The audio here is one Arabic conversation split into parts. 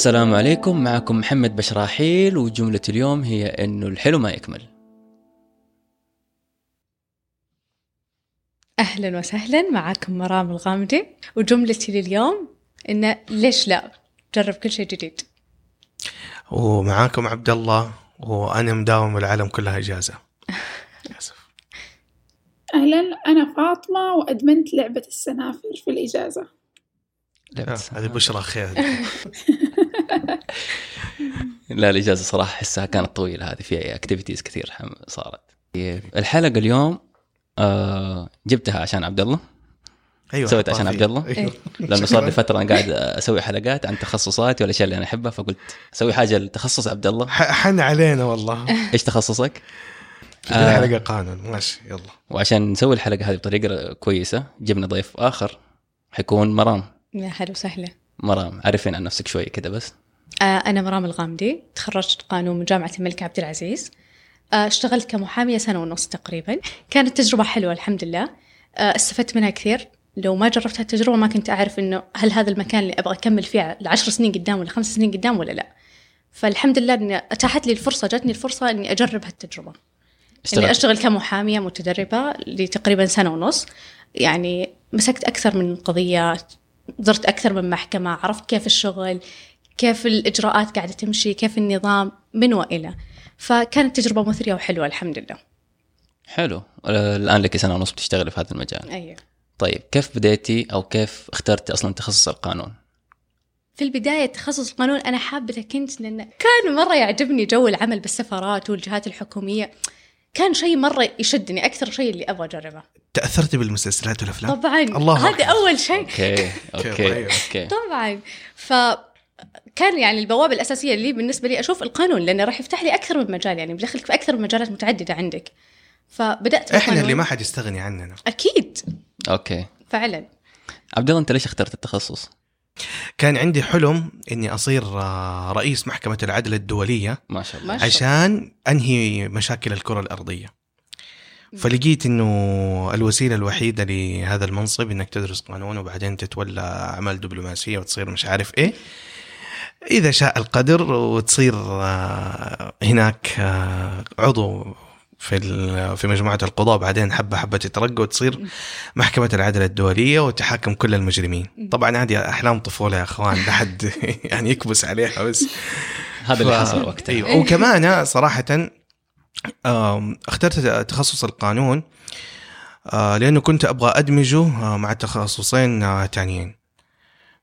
السلام عليكم. معكم محمد بشراحيل وجملة اليوم هي إنه الحلو ما يكمل. أهلا وسهلا معاكم مرام الغامدي وجملتي لليوم إنه ليش لا؟ جرب كل شيء جديد. ومعاكم عبد الله وأنا مداوم العالم كلها إجازة. للأسف. أهلا أنا فاطمة وأدمنت لعبة السنافر في الإجازة. لعبة آه، هذه بشرى خير. لا الإجازة صراحة أحسها كانت طويلة هذه فيها activities كثير حم- صارت الحلقة اليوم آه جبتها عشان عبد الله أيوه سويت عشان. عبد الله؟ أيوة. لأنه صار لي فترة أنا قاعد أسوي حلقات عن تخصصاتي والاشياء اللي أنا احبها فقلت أسوي حاجة لتخصص عبد الله حن علينا والله إيش تخصصك؟ آه. حلقة قانون ماشي يلا وعشان نسوي الحلقة هذه بطريقة كويسة جبنا ضيف آخر حيكون مرام يا هلا وسهلا مرام عرفين عن نفسك شوي كده بس. آه أنا مرام الغامدي تخرجت قانون من جامعة الملك عبد العزيز. آه اشتغلت كمحامية سنة ونص تقريبا. كانت تجربة حلوة الحمد لله. آه استفدت منها كثير. لو ما جربت هالتجربة ما كنت أعرف إنه هل هذا المكان اللي أبغى أكمل فيه لعشر سنين قدام ولا خمس سنين قدام ولا لا. فالحمد لله إني أتاحت لي الفرصة جاتني الفرصة إني أجرب هالتجربة. إني أشتغل كمحامية متدربة لتقريبا سنة ونص. يعني مسكت أكثر من قضيات زرت أكثر من محكمة عرفت كيف الشغل كيف الإجراءات قاعدة تمشي كيف النظام من وإلى. فكانت تجربة مثرية وحلوة الحمد لله. حلو. آه، الآن لك سنة ونص بتشتغلي في هذا المجال. أيوه. طيب كيف بديتي أو كيف اخترتي أصلا تخصص القانون؟ في البداية تخصص القانون أنا حابة كنت لأن كان مرة يعجبني جو العمل بالسفارات والجهات الحكومية. كان شيء مرة يشدني أكثر شيء اللي أبغى أجربه. تأثرتي بالمسلسلات والأفلام؟ طبعا. الله هذا. أول شيء. okay okay. okay. طبعا. ف كان يعني البوابة الأساسية لي بالنسبة لي أشوف القانون لأنه راح يفتح لي أكثر من مجال يعني بدخلك في أكثر من مجالات متعددة عندك. فبدأت إحنا. اللي ما حد يستغني عننا. أكيد. okay. فعلا. عبد الله أنت ليش اخترت التخصص؟ كان عندي حلم إني أصير آه، رئيس محكمة العدل الدولية ما شاء الله. ما شاء عشان أنهي مشاكل الكرة الأرضية. فلقيت إنه الوسيلة الوحيدة لهذا المنصب إنك تدرس قانون وبعدين تتولى أعمال دبلوماسية وتصير مش عارف إيه. إذا شاء القدر وتصير آه، هناك آه، عضو في ال- في مجموعة القضاء بعدين حبة حبة تترقى وتصير محكمة العدل الدولية وتحاكم كل المجرمين. طبعا هذه أحلام طفولة يا أخوان لا حد يعني يكبس عليها بس. هذا اللي حصل وقتها. أيوه وكمان صراحة اخترت تخصص القانون آه، لأنه كنت أبغى أدمجه آه، مع تخصصين آه، تانيين.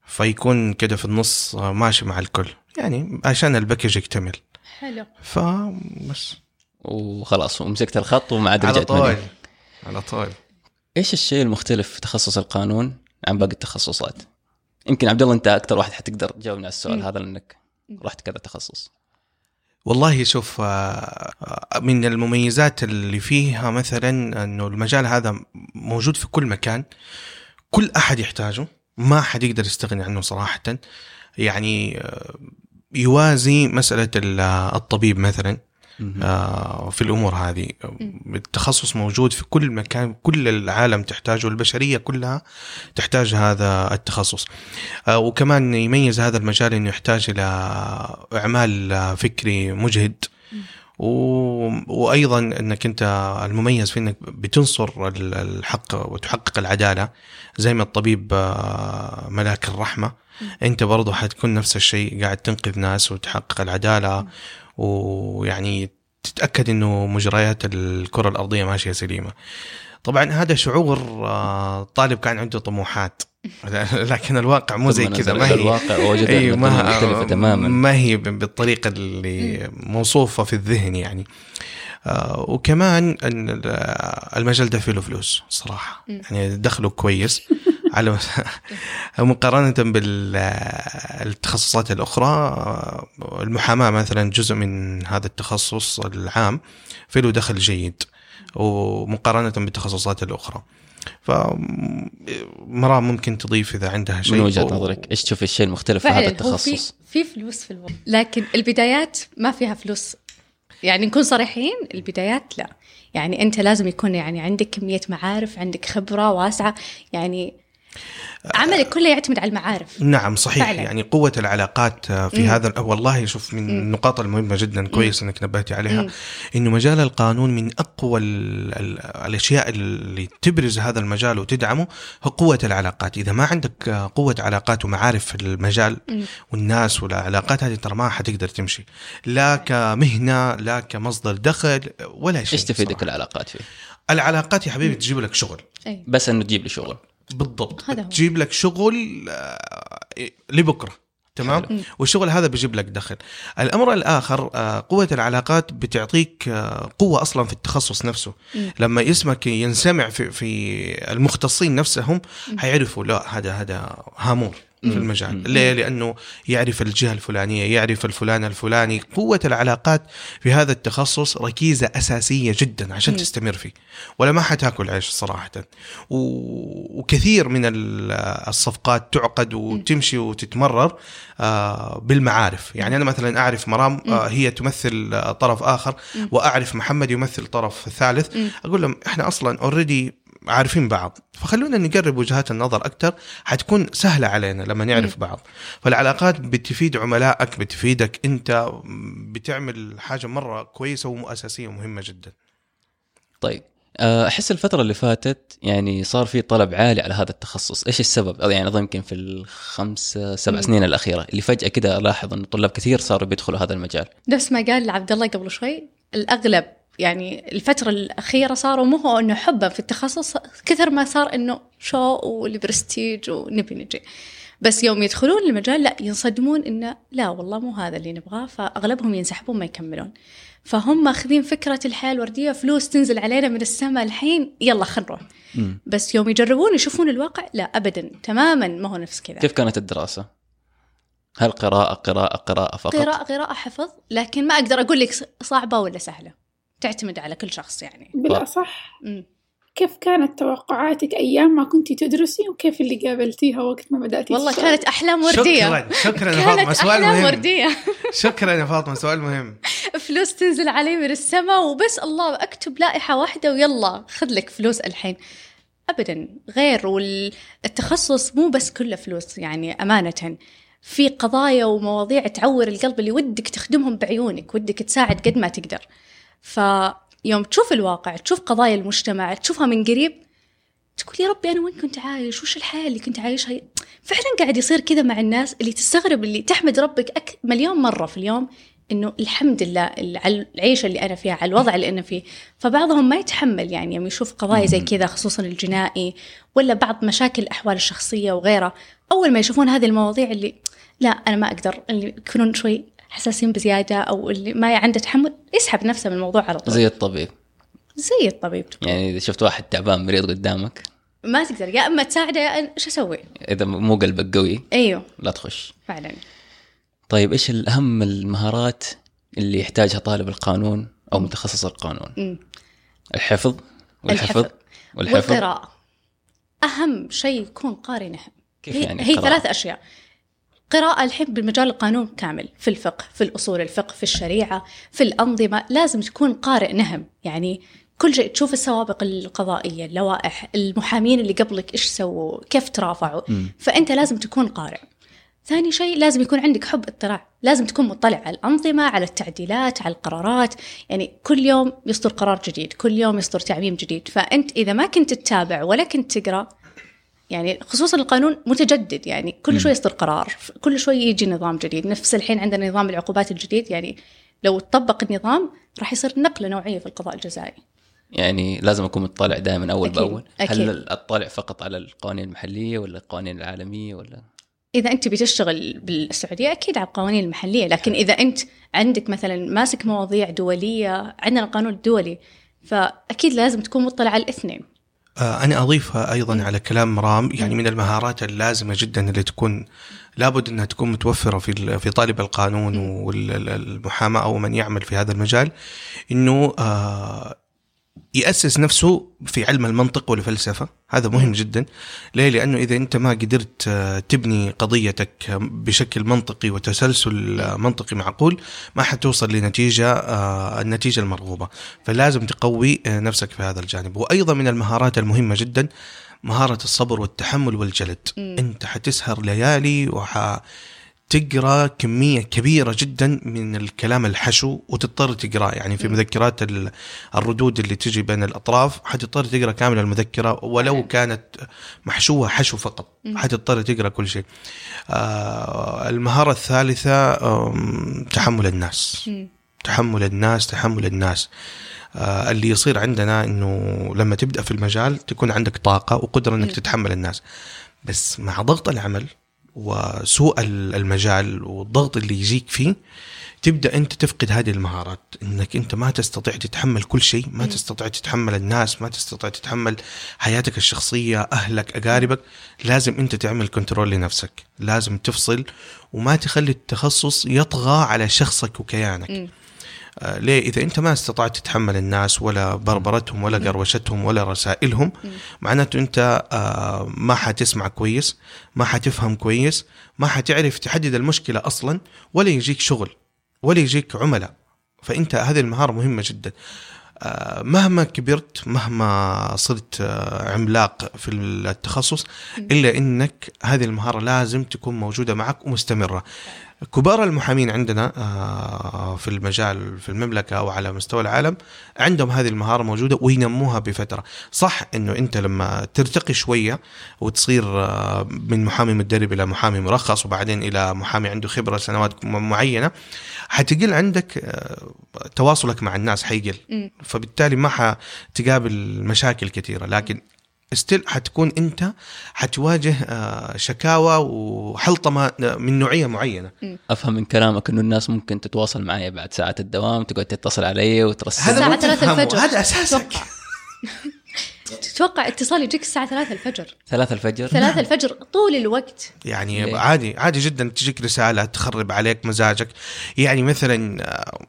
فيكون كده في النص ماشي مع الكل. يعني عشان الباكج يكتمل. حلو. فبس. وخلاص ومسكت الخط وما عاد على رجعت طول منه على طول. إيش الشيء المختلف في تخصص القانون عن باقي التخصصات؟ يمكن عبد الله أنت أكثر واحد حتقدر تجاوبنا على السؤال مم. هذا لأنك رحت كذا تخصص. والله شوف آه، آه، من المميزات اللي فيها مثلا إنه المجال هذا موجود في كل مكان كل أحد يحتاجه ما حد يقدر يستغني عنه صراحة. يعني آه، يوازي مسألة ال- الطبيب مثلا. في الأمور هذه. التخصص موجود في كل مكان كل العالم تحتاجه البشرية كلها تحتاج هذا التخصص. آه، وكمان يميز هذا المجال إنه يحتاج إلى إعمال آه، فكري مجهد. و... وأيضا إنك أنت المميز في إنك بتنصر ال- الحق وتحقق العدالة. زي ما الطبيب آه، ملاك الرحمة. أنت برضو حتكون نفس الشيء قاعد تنقذ ناس وتحقق العدالة. ويعني تتأكد إنه مجريات الكرة الأرضية ماشية سليمة. طبعا هذا شعور آه، طالب كان عنده طموحات. لكن الواقع مو زي كذا. ما هي الواقع ووجد أيوة الدنيا مختلفة تماما. ما هي بالطريقة اللي موصوفة في الذهن يعني. وكمان إن ال- المجال ده فيه له فلوس صراحة. يعني دخله كويس على مقارنة بالتخصصات الأخرى آه، المحاماة مثلا جزء من هذا التخصص العام فيه له دخل جيد ومقارنة بالتخصصات الأخرى ف مرام ممكن تضيف إذا عندها شيء من وجهة و- نظرك إيش تشوف الشيء المختلف في هذا هو في التخصص؟ في فلوس في الوضع لكن البدايات ما فيها فلوس يعني نكون صريحين البدايات لا. يعني أنت لازم يكون يعني عندك كمية معارف عندك خبرة واسعة. يعني عملك كله يعتمد على المعارف نعم صحيح فعلاً. يعني قوة العلاقات آه، في مم. هذا والله شوف من مم. النقاط المهمة جدا كويس إنك نبهتي عليها مم. إنه مجال القانون من أقوى ال ال الأشياء اللي تبرز هذا المجال وتدعمه هو قوة العلاقات، إذا ما عندك آه، قوة علاقات ومعارف في المجال مم. والناس والعلاقات هذه ترى ما حتقدر تمشي لا كمهنة لا كمصدر دخل ولا شيء إيش تفيدك. العلاقات فيه؟ العلاقات يا حبيبي تجيب لك شغل أي. بس إنه تجيب لي شغل بالضبط هذا هو. تجيب لك شغل آه، لبكرة تمام حلو. والشغل هذا بيجيب لك دخل الأمر الآخر آه، قوة العلاقات بتعطيك آه، قوة أصلا في التخصص نفسه. لما اسمك ينسمع في في المختصين نفسهم. حيعرفوا لا هذا هذا هامور في. المجال. ليه لأنه يعرف الجهة الفلانية يعرف الفلان الفلاني قوة العلاقات في هذا التخصص ركيزة أساسية جدا عشان مم. تستمر فيه ولا ما حتاكل عيش صراحة و... وكثير من ال- الصفقات تعقد وتمشي وتتمرر آه، بالمعارف يعني أنا مثلا أعرف مرام آه، هي تمثل آه، طرف آخر مم. وأعرف محمد يمثل طرف ثالث مم. أقول لهم إحنا أصلا اوريدي عارفين بعض. فخلونا نقرب وجهات النظر أكثر حتكون سهلة علينا لما نعرف بعض. فالعلاقات بتفيد عملائك بتفيدك أنت بتعمل حاجة مرة كويسة واساسيه ومهمة جدا. طيب آه، أحس الفترة اللي فاتت يعني صار في طلب عالي على هذا التخصص. إيش السبب؟ أو يعني أظن يمكن في الخمس سبع مم. سنين الأخيرة اللي فجأة كده ألاحظ إن طلاب كثير صاروا بيدخلوا هذا المجال. نفس ما قال عبد الله قبل شوي الأغلب يعني الفترة الأخيرة صاروا مو هو إنه حبا في التخصص كثر ما صار إنه شو والبرستيج ونبي نجي بس يوم يدخلون المجال لا ينصدمون إنه لا والله مو هذا اللي نبغاه فأغلبهم ينسحبون ما يكملون فهم ماخذين فكرة الحياة الوردية فلوس تنزل علينا من السماء الحين يلا خلينا نروح. بس يوم يجربون يشوفون الواقع لا أبدا تماما ما هو نفس كذا كيف كانت الدراسة؟ هل قراءة قراءة قراءة فقط؟ قراءة قراءة حفظ لكن ما أقدر أقول لك صعبة ولا سهلة تعتمد على كل شخص يعني. بالأصح مم. كيف كانت توقعاتك أيام ما كنتي تدرسي وكيف اللي قابلتيها وقت ما بدأتي والله تشتغلي؟ كانت أحلام وردية. شكرا شكرا يا فاطمة كانت سؤال أحلام مهم. وردية. شكرا يا فاطمة سؤال مهم. فلوس تنزل علي من السماء وبس الله أكتب لائحة واحدة ويلا خذ لك فلوس الحين. أبدا غير والتخصص مو بس كله فلوس يعني أمانة. في قضايا ومواضيع تعور القلب اللي ودك تخدمهم بعيونك ودك تساعد قد ما تقدر. فيوم تشوف الواقع تشوف قضايا المجتمع تشوفها من قريب تقول يا ربي أنا وين كنت عايش؟ وش الحياة اللي كنت عايشها فعلا قاعد يصير كذا مع الناس اللي تستغرب اللي تحمد ربك أك... مليون مرة في اليوم إنه الحمد لله على العيشة اللي أنا فيها على الوضع اللي أنا فيه. فبعضهم ما يتحمل يعني يوم يشوف قضايا زي كذا خصوصا الجنائي ولا بعض مشاكل الأحوال الشخصية وغيرها. أول ما يشوفون هذه المواضيع اللي لا أنا ما أقدر اللي يكونون شوي حساسين بزيادة أو اللي ما عنده تحمل يسحب نفسه من الموضوع على طول. زي الطبيب. زي الطبيب. يعني إذا شفت واحد تعبان مريض قدامك. ما تقدر يا إما تساعده يا إن- إيش أسوي؟ إذا مو قلبك قوي أيوه. لا تخش. فعلا. طيب إيش الأهم المهارات اللي يحتاجها طالب القانون أو متخصص القانون؟ مم. الحفظ والحفظ الحفظ. والحفظ. والقراءة. أهم شيء يكون قارئ نهم كيف هي, يعني هي؟ ثلاث أشياء. قراءة الحين بمجال القانون كامل في الفقه في الأصول الفقه في الشريعة في الأنظمة لازم تكون قارئ نهم. يعني كل شيء تشوف السوابق القضائية اللوائح المحامين اللي قبلك إيش سووا كيف ترافعوا. مم. فأنت لازم تكون قارئ. ثاني شيء لازم يكون عندك حب اطلاع. لازم تكون مطلع على الأنظمة على التعديلات على القرارات. يعني كل يوم يصدر قرار جديد كل يوم يصدر تعميم جديد. فأنت إذا ما كنت تتابع ولا كنت تقرأ يعني خصوصا القانون متجدد يعني كل شوي يصدر قرار كل شوي يجي نظام جديد. نفس الحين عندنا نظام العقوبات الجديد يعني لو طبق النظام راح يصير نقلة نوعية في القضاء الجزائي. يعني لازم أكون مطلع دائما أول أكيد، بأول. أكيد. هل اطلع فقط على القوانين المحلية ولا القوانين العالمية ولا؟ إذا أنت بتشتغل بالسعودية أكيد على القوانين المحلية لكن إذا أنت عندك مثلا ماسك مواضيع دولية عندنا القانون الدولي فأكيد لازم تكون مطلع على الاثنين. أنا أضيفها أيضا على كلام مرام يعني من المهارات اللازمة جدا اللي تكون لابد أنها تكون متوفرة في في طالب القانون والمحاماة أو من يعمل في هذا المجال أنه آه، يأسس نفسه في علم المنطق والفلسفة. هذا مهم جدا. ليه؟ لأنه إذا أنت ما قدرت آه، تبني قضيتك بشكل منطقي وتسلسل منطقي معقول ما حتوصل لنتيجة آه، النتيجة المرغوبة. فلازم تقوي آه، نفسك في هذا الجانب. وأيضا من المهارات المهمة جدا مهارة الصبر والتحمل والجلد. مم. أنت حتسهر ليالي وحتقرا كمية كبيرة جدا من الكلام الحشو وتضطر تقراه يعني في مم. مذكرات ال- الردود اللي تجي بين الأطراف حتضطر تقرأ كامل المذكرة ولو. كانت محشوه حشو فقط. حتضطر تقرأ كل شيء آه المهارة الثالثة تحمل الناس. تحمل الناس تحمل الناس آه اللي يصير عندنا إنه لما تبدأ في المجال تكون عندك طاقة وقدرة إنك. تتحمل الناس بس مع ضغط العمل وسوء ال- المجال والضغط اللي يجيك فيه تبدأ أنت تفقد هذه المهارات إنك أنت ما تستطيع تتحمل كل شيء ما. تستطيع تتحمل الناس ما تستطيع تتحمل حياتك الشخصية أهلك أقاربك لازم أنت تعمل كنترول لنفسك لازم تفصل وما تخلي التخصص يطغى على شخصك وكيانك مم. آه، ليه؟ إذا أنت ما استطعت تتحمل الناس ولا بربرتهم ولا قروشتهم ولا رسائلهم. معناته أنت آه، ما حتسمع كويس ما حتفهم كويس ما حتعرف تحدد المشكلة أصلا ولا يجيك شغل ولا يجيك عملاء. فأنت هذه المهارة مهمة جدا. آه، مهما كبرت مهما صرت عملاق في التخصص إلا إنك هذه المهارة لازم تكون موجودة معك ومستمرة. كبار المحامين عندنا آه، في المجال في المملكة أو على مستوى العالم عندهم هذه المهارة موجودة وينموها بفترة. صح إنه أنت لما ترتقي شوية وتصير آه، من محامي متدرب إلى محامي مرخص وبعدين إلى محامي عنده خبرة سنوات م- معينة حتقل عندك آه، تواصلك مع الناس حيقل. فبالتالي ما حتقابل مشاكل كثيرة. لكن ستيل حتكون أنت حتواجه آه، شكاوى وحلطمة من نوعية معينة. أفهم من كلامك إنه الناس ممكن تتواصل معي بعد ساعات الدوام تقعد تتصل علي وترسل. هذا الساعة مو 3 تفهمه، الفجر. هذا أساسك. تتوقع اتصال يجيك الساعة 3 الفجر. ثلاثة الفجر؟ 3 الفجر طول الوقت. يعني ليه؟ عادي عادي جدا تجيك رسالة تخرب عليك مزاجك. يعني مثلا آه،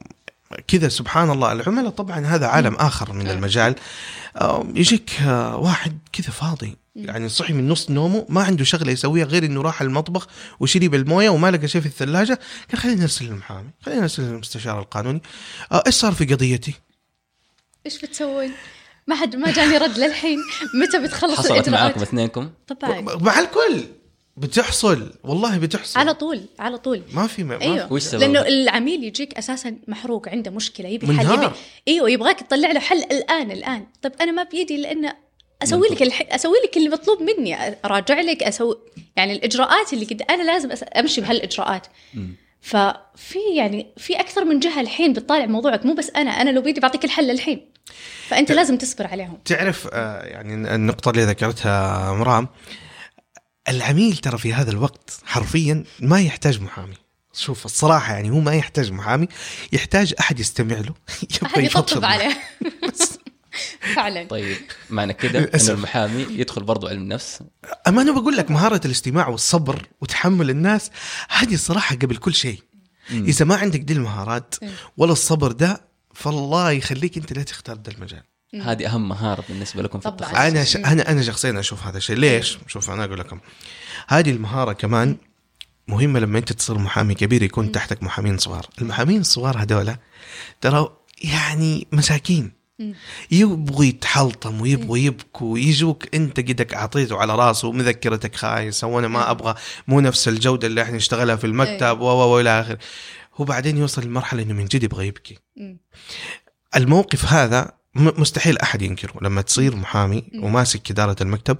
كذا سبحان الله العملاء طبعا هذا عالم آخر من آه. المجال. آه، يجيك آه، واحد كذا فاضي. يعني صحي من نص نومه ما عنده شغلة يسويها غير إنه راح المطبخ وشرب المويه وما لقى شيء في الثلاجة. قال خليني أرسل للمحامي خليني أرسل للمستشار القانوني. آه، إيش صار في قضيتي؟ إيش بتسوون؟ ما حد ما جاني رد للحين. متى بتخلص حصلت؟ معاكم اثنينكم؟ طبعا. مع الكل. بتحصل والله بتحصل. على طول على طول. ما في ما أيوه. وش سبب؟ لأنه العميل يجيك أساسا محروق عنده مشكلة يبي حل منهار. يبي أيوه يبغاك تطلع له حل الآن الآن. طيب أنا ما بيدي لأن أسوي لك الح... أسوي لك اللي مطلوب مني أراجع لك أسوي. يعني الإجراءات اللي قد أنا لازم أس... أمشي بهالإجراءات. ففي يعني في أكثر من جهة الحين بتطالع موضوعك مو بس أنا. أنا لو بيدي بعطيك الحل الحين. فأنت لازم تصبر عليهم. تعرف آه، يعني النقطة اللي ذكرتها مرام العميل ترى في هذا الوقت حرفيا ما يحتاج محامي شوف الصراحة يعني هو ما يحتاج محامي يحتاج أحد يستمع له يبغى يفضفض يطبطب. عليه فعلا طيب معنى كده. إنه المحامي يدخل برضو علم النفس أما أنا بقول لك مهارة الاستماع والصبر وتحمل الناس هذه الصراحة قبل كل شيء. إذا ما عندك دي المهارات مم. ولا الصبر ده فالله يخليك أنت لا تختار ده المجال هذه أهم مهارة بالنسبة لكم في. التخصص. أنا ش... أنا أنا شخصيا أشوف هذا الشيء. ليش؟ شوف أنا أقول لكم. هذه المهارة كمان مهمة لما أنت تصير محامي كبير يكون تحتك محامين صغار. المحامين الصغار هذولا ترى يعني مساكين. يبغوا يتحلطم ويبغوا يبكوا يجوك أنت قدك أعطيته على راسه مذكرتك خايسه وأنا ما أبغى مو نفس الجودة اللي إحنا نشتغلها في المكتب. و و والى اخره هو بعدين يوصل لمرحلة إنه من جد يبغى يبكي. الموقف هذا م- مستحيل أحد ينكره لما تصير محامي. وماسك إدارة المكتب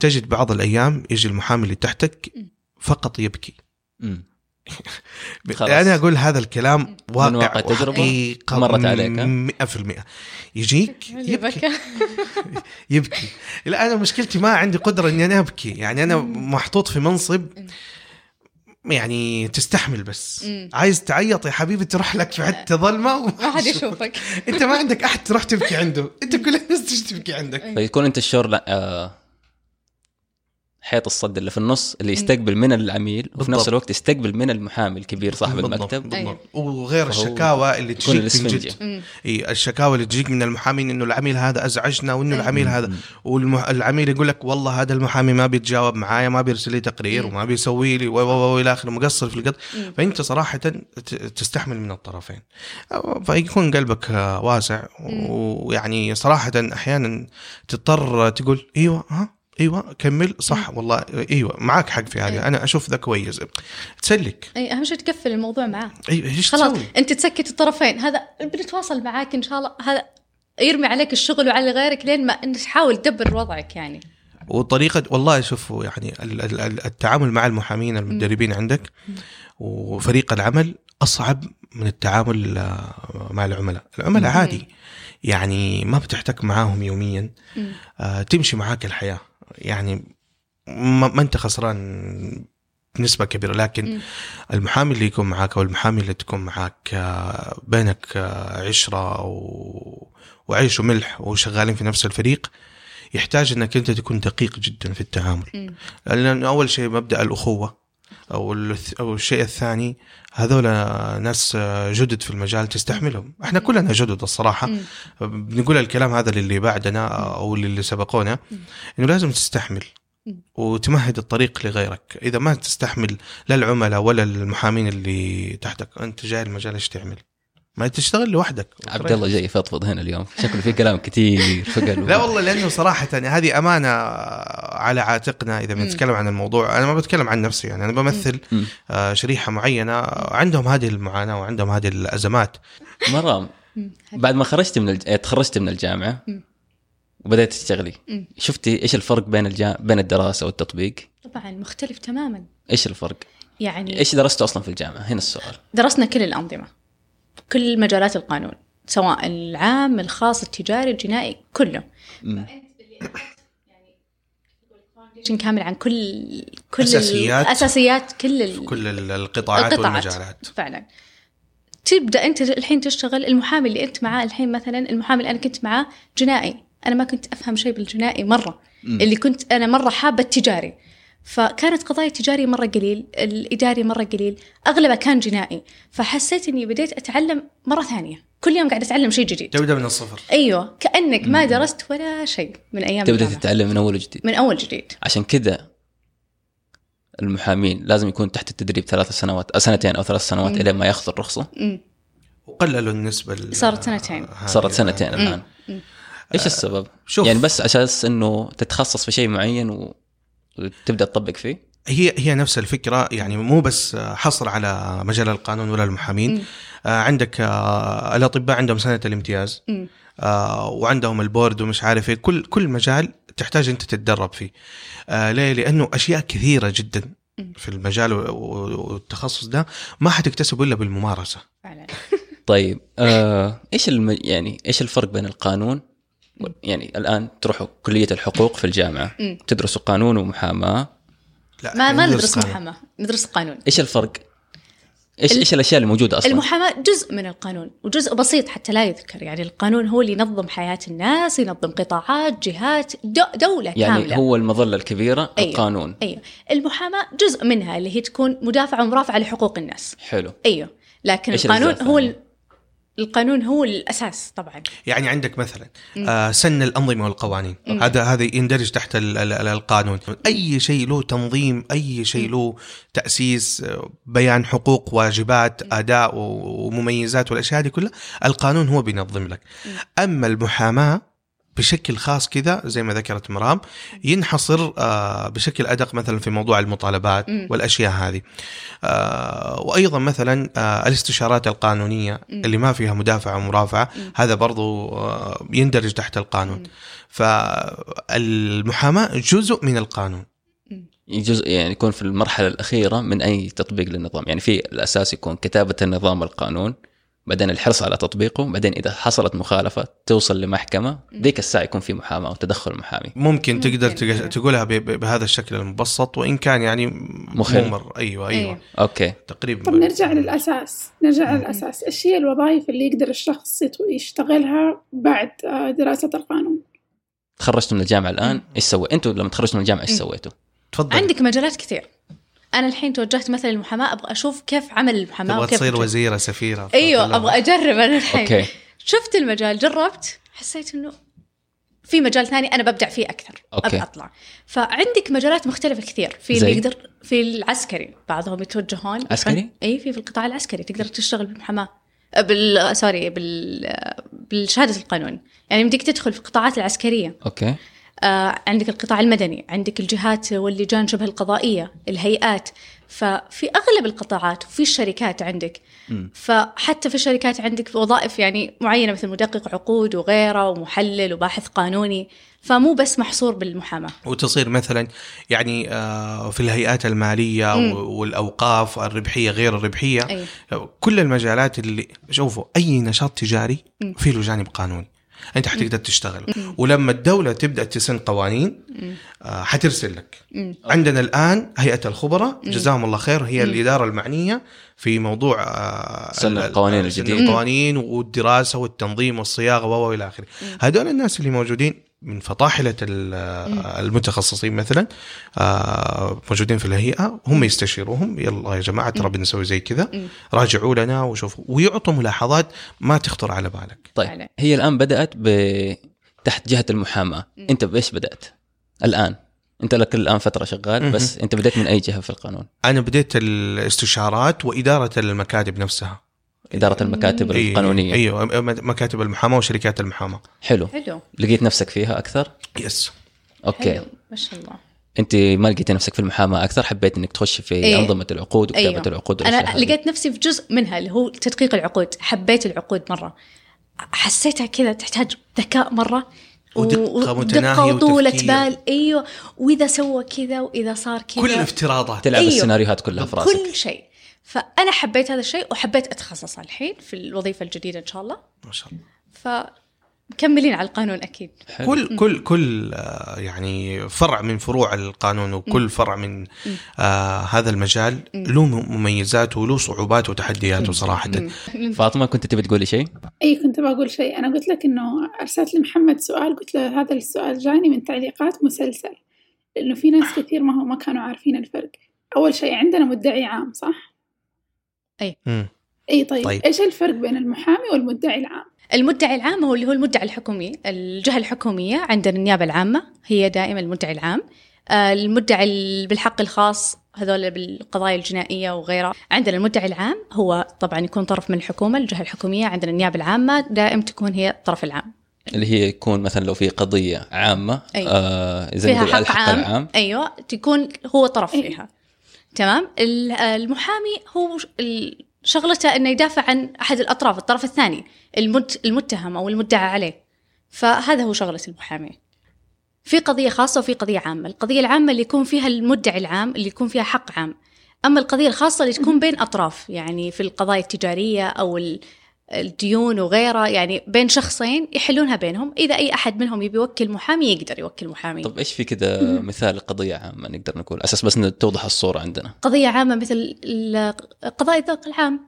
تجد بعض الأيام يجي المحامي اللي تحتك. فقط يبكي. أنا أقول هذا الكلام واقع واقع تجربة وحقيقة مرت عليك، ها؟ 100% يجيك اللي يبكي بكى. يبكي لا أنا مشكلتي ما عندي قدرة إني أنا أبكي يعني أنا محطوط في منصب يعني تستحمل بس. مم. عايز تعيط يا حبيبي تروح لك في حتة ظلمة ما حد يشوفك. أنت ما عندك أحد تروح تبكي عنده. أنت كل الناس تجي تبكي عندك فيكون أنت الشور لا آه حيط الصد اللي في النص اللي يستقبل من العميل وفي بالضبط. نفس الوقت يستقبل من المحامي الكبير صاحب بالضبط، المكتب بالضبط. وغير الشكاوى اللي تجيك من. جد. اي الشكاوى اللي تجيك من المحامين إنه العميل هذا أزعجنا وإنه. العميل هذا والعميل يقول لك والله هذا المحامي ما بيتجاوب معايا ما بيرسل لي تقرير. وما بيسوي لي و و و إلى آخره مقصر في القط. فأنت صراحة ت- تستحمل من الطرفين فيكون قلبك واسع. ويعني صراحة أحيانا تضطر تقول إيوه ها إيوه كمل. صح والله. إيوه معك حق في هذه. أيوة. أنا أشوف ذا كويس. تسلك. اي أهم شيء تقفل الموضوع معاه. إيوه إيش خلاص تسوي؟ أنت تسكت الطرفين. هذا بنتواصل معاك إن شاء الله. هذا يرمي عليك الشغل وعلى غيرك لين ما انت تحاول تدبر وضعك يعني. وطريقة والله شوفوا يعني ال- ال- ال- التعامل مع المحامين المدربين عندك وفريق العمل أصعب من التعامل آه، مع العملاء. العملاء. عادي. يعني ما بتحتك معاهم يوميا. آه، تمشي معاك الحياة. يعني ما, أنت خسران بنسبة كبيرة لكن مم. المحامي اللي يكون معاك أو المحامي اللي تكون معاك آه، بينك آه، عشرة و... وعيش وملح وشغالين في نفس الفريق يحتاج إنك أنت تكون دقيق جدا في التعامل مم. لأن أول شيء مبدأ الأخوة أو أو الشيء الثاني هذول ناس جدد في المجال تستحملهم. إحنا كلنا جدد الصراحة. مم. بنقول الكلام هذا للي بعدنا أو للي سبقونا إنه لازم تستحمل. وتمهد الطريق لغيرك. إذا ما تستحمل لا العملاء ولا المحامين اللي تحتك أنت جاي المجال إيش تعمل؟ ما تشتغل لوحدك عبد الله جاي يفضفض هنا اليوم شكله في كلام كثير في قلبه لا والله لأنه صراحة يعني هذه أمانة على عاتقنا إذا. بنتكلم عن الموضوع أنا ما بتكلم عن نفسي يعني أنا بمثل. آه، شريحة معينة عندهم هذه المعاناة وعندهم هذه الأزمات مرام. بعد ما خرجت من الج... تخرجت من الجامعة. وبدأت تشتغلي. شفتي إيش الفرق بين الجا... بين الدراسة والتطبيق؟ طبعا مختلف تماما إيش الفرق؟ يعني إيش درست أصلا في الجامعة؟ هنا السؤال درسنا كل الأنظمة كل مجالات القانون سواء العام الخاص التجاري الجنائي كله كامل عن كل كل أساسيات. أساسيات كل ال- كل ال- القطاعات القطاعات. والمجالات. فعلا. تبدأ أنت الحين تشتغل المحامي اللي أنت معاه الحين مثلا المحامي اللي أنا كنت معاه جنائي. أنا ما كنت أفهم شيء بالجنائي مرة. مم. اللي كنت أنا مرة حابة التجاري. فكانت قضايا التجاري مرة قليل الاداري مرة قليل أغلبها كان جنائي فحسيت إني بديت أتعلم مرة ثانية كل يوم قاعدة أتعلم شيء جديد تبدأ من الصفر أيوه كأنك ما. درست ولا شيء من أيام تبدأ الجامعة. تتعلم من أول وجديد من أول جديد عشان كذا المحامين لازم يكون تحت التدريب ثلاث سنوات أو سنتين أو ثلاث سنوات. إلى ما ياخذ الرخصه مم. وقللوا النسبة ال- صارت سنتين. صارت سنتين الآن مم. إيش السبب؟ شوف يعني بس أساس إنه تتخصص في شيء معين و... وتبدا تطبق فيه؟ هي هي نفس الفكرة يعني مو بس حصر على مجال القانون ولا المحامين. مم. آه، عندك آه، الأطباء عندهم سنة الامتياز. مم. آه، وعندهم البورد ومش عارف إيه. كل كل مجال تحتاج أنت تتدرب فيه. ليه؟ لأنه أشياء كثيرة جدا. في المجال والتخصص ده ما حتكتسبه إلا بالممارسة. فعلا. طيب آه إيش الم... يعني إيش الفرق بين القانون يعني الآن تروحوا كلية الحقوق في الجامعة مم. تدرسوا قانون ومحاماة لا ما ما ندرس. محاماة ندرس قانون إيش الفرق؟ إيش إيش الأشياء اللي موجودة أصلا؟ المحاماة جزء من القانون وجزء بسيط حتى لا يذكر يعني القانون هو اللي ينظم حياة الناس ينظم قطاعات جهات دو دولة يعني كاملة هو المظلة الكبيرة أيوة. القانون أيوة المحاماة جزء منها اللي هي تكون مدافعة ومرافعة لحقوق الناس حلو أيوة لكن القانون هو؟ ال- القانون هو الأساس طبعا يعني عندك مثلا. آه، سن الأنظمة والقوانين مم. هذا هذا يندرج تحت ال- ال- ال- القانون أي شيء له تنظيم أي شيء له تأسيس آه، بيان حقوق واجبات أداء ومميزات والأشياء هذه كلها القانون هو بينظم لك مم. أما المحاماة بشكل خاص كذا زي ما ذكرت مرام ينحصر آه، بشكل أدق مثلا في موضوع المطالبات. والأشياء هذه آه، وأيضا مثلا آه، الاستشارات القانونية. اللي ما فيها مدافعه ومرافعه. هذا برضو يندرج تحت القانون. فالمحاماة جزء من القانون جزء يعني يكون في المرحلة الأخيرة من أي تطبيق للنظام يعني في الأساس يكون كتابة النظام والقانون بعدين الحرص على تطبيقه بعدين إذا حصلت مخالفة توصل لمحكمة ذيك الساعة يكون في محاماة وتدخل محامي. ممكن ممكن. تقدر تق- تقولها بهذا الشكل المبسط وإن كان يعني مخل. ممر. أيوه أيوه. أيوة. okay. تقريبا طب نرجع للأساس. نرجع للأساس. إيش هي الوظائف اللي يقدر الشخص يشتغلها بعد آه، دراسة القانون؟ تخرجتوا من الجامعة الآن. إيش سويتوا أنتوا لما تخرجتوا من الجامعة إيش. سويتوا؟ تفضل. عندك مجالات كثير. أنا الحين توجهت مثلا للمحاماة أبغى أشوف كيف عمل المحاماة تبغى تصير وزيرة سفيرة أيوه. أبغى أجرب أنا الحين okay شفت المجال جربت حسيت إنه في مجال ثاني أنا ببدع فيه أكثر okay. أبغى أطلع فعندك مجالات مختلفة كثير في؟ اللي يقدر في العسكري بعضهم يتوجهون عسكري؟ إي في في القطاع العسكري تقدر تشتغل بالمحاماة بال sorry بال بالشهادة القانون يعني يمديك تدخل في القطاعات العسكرية okay آه عندك القطاع المدني عندك الجهات واللجان شبه القضائية الهيئات. ففي أغلب القطاعات وفي الشركات عندك. فحتى في الشركات عندك وظائف يعني معينة مثل مدقق عقود وغيره ومحلل وباحث قانوني. فمو بس محصور بالمحاماة. وتصير مثلا يعني آه، في الهيئات المالية مم. والأوقاف الربحية غير الربحية. أي. كل المجالات اللي شوفوا أي نشاط تجاري مم. في له جانب قانوني. أنت حتقدر تشتغل. ولما الدولة تبدأ تسن قوانين آه، حترسل لك. مم. عندنا الآن هيئة الخبراء جزاهم الله خير هي الإدارة المعنية في موضوع آه، سن ال- القوانين سن الجديدة. القوانين والدراسة والتنظيم والصياغة و إلى آخره. هذول الناس اللي موجودين من فطاحله ال- المتخصصين مثلا آه، موجودين في الهيئة هم يستشيروهم يلا يا جماعة ترى بنسوي زي كذا راجعوا لنا وشوفوا. ويعطوا ملاحظات ما تخطر على بالك. طيب. هي الآن بدأت ب تحت جهة المحاماة. أنت بإيش بدأت؟ الآن. أنت لك الآن فترة شغال. بس أنت بدأت من أي جهة في القانون؟ أنا بديت الإستشارات وإدارة المكاتب نفسها. إدارة المكاتب إيه، القانونية. أيوه مكاتب المحاماة وشركات المحاماة. حلو. حلو. لقيت نفسك فيها أكثر؟ yes okay. حلو. ما شاء الله. أنت ما لقيتي نفسك في المحاماة أكثر؟ حبيت إنك تخش في إيه. أنظمة العقود وكتابة أيوه. العقود أنا هذه. لقيت نفسي في جزء منها اللي هو تدقيق العقود. حبيت العقود مرة. حسيتها كذا تحتاج ذكاء مرة. ودقة متناهية ودقة وطولة. بال أيوه. وإذا سوى كذا وإذا صار كذا. كل الافتراضات. تلعب أيوه. السيناريوهات كلها في راسك. كل شيء. فأنا حبيت هذا الشيء وحبيت أتخصص الحين في الوظيفة الجديدة إن شاء الله. ما شاء الله. فمكملين على القانون أكيد. حلو. كل كل كل آه، يعني فرع من فروع القانون وكل فرع من آه هذا المجال له مميزاته وله صعوباته وتحدياته صراحة. فاطمة كنت تبي تقولي شيء؟ إي كنت بقول شيء. أنا قلت لك إنه أرسلت لمحمد سؤال قلت له هذا السؤال جاني من تعليقات مسلسل لأنه في ناس كثير ما هو ما كانوا عارفين الفرق. أول شيء عندنا مدعي عام صح؟ مم. اي طيب, طيب. إيش الفرق بين المحامي والمدعي العام المدعي العام هو اللي هو المدعي الحكومي الجهة الحكومية عندنا النيابة العامة هي دائما المدعي العام آه، المدعي ال- بالحق الخاص هذول بالقضايا الجنائية وغيرها عندنا المدعي العام هو طبعا يكون طرف من الحكومة الجهة الحكومية عندنا النيابة العامة دائم تكون هي الطرف العام اللي هي يكون مثلا لو في قضية عامة أيوة. آه زي ما فيها حق الحق عام. العام أيوه تكون هو طرف أيوة. فيها تمام؟ ال- المحامي هو شغلته إنه يدافع عن أحد الأطراف الطرف الثاني المت المتهم أو المدعى عليه. فهذا هو شغلة المحامي. في قضية خاصة وفي قضية عامة. القضية العامة اللي يكون فيها المدعي العام اللي يكون فيها حق عام. أما القضية الخاصة اللي تكون بين أطراف يعني في القضايا التجارية أو الديون وغيرها يعني بين شخصين يحلونها بينهم. إذا أي أحد منهم يبي يوكل محامي يقدر يوكل محامي. طب إيش في كذا مثال قضية عامة نقدر نقول؟ أساس بس توضح الصورة عندنا. قضية عامة مثل ال- قضايا الذوق العام.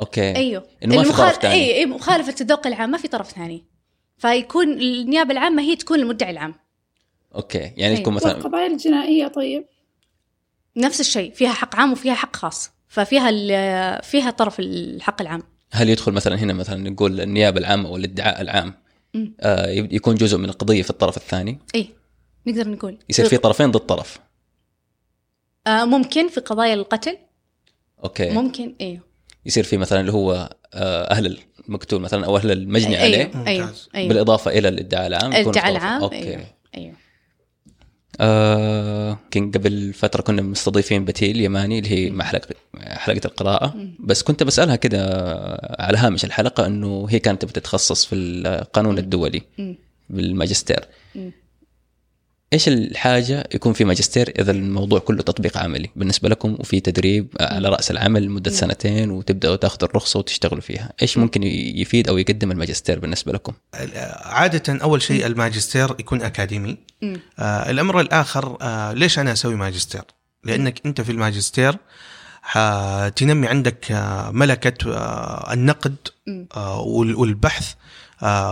okay. أيوه. إنه ما في طرف ثاني. اي اي مخالفة الذوق العام ما في طرف ثاني. فيكون النيابة العامة هي تكون المدعي العام. okay. يعني أيوة. تكون مثلا والقضايا الجنائية طيب. نفس الشيء. فيها حق عام وفيها حق خاص. ففيها ال- فيها طرف الحق العام. هل يدخل مثلا هنا مثلا نقول النيابة العامة والادعاء العام؟ مم. آه يكون جزء من القضية في الطرف الثاني؟ اي نقدر نقول. يصير في طرفين ضد طرف. آه ممكن في قضايا القتل. okay. ممكن أيوه يصير في مثلا اللي هو آه، أهل المقتول مثلا أو أهل المجني عليه؟ أيوه أيوه ممتاز. أيوه بالإضافة إلى الادعاء العام الادعاء العام okay. أيوه أيوه آه كان قبل فترة كنا مستضيفين بتيل يماني اللي هي مع حلقه حلقة القراءة. بس كنت بسألها كده على هامش الحلقة إنه هي كانت بتتخصص في القانون الدولي. بالماجستير. إيش الحاجة يكون في ماجستير إذا الموضوع كله تطبيق عملي بالنسبة لكم وفي تدريب على رأس العمل لمدة سنتين وتبدأوا تاخذوا الرخصة وتشتغلوا فيها. إيش ممكن يفيد أو يقدم الماجستير بالنسبة لكم؟ عادة أول شيء الماجستير يكون أكاديمي. آه الأمر الآخر آه ليش أنا أسوي ماجستير؟ لأنك أنت في الماجستير حتنمي عندك آه ملكة آه النقد. آه وال- والبحث.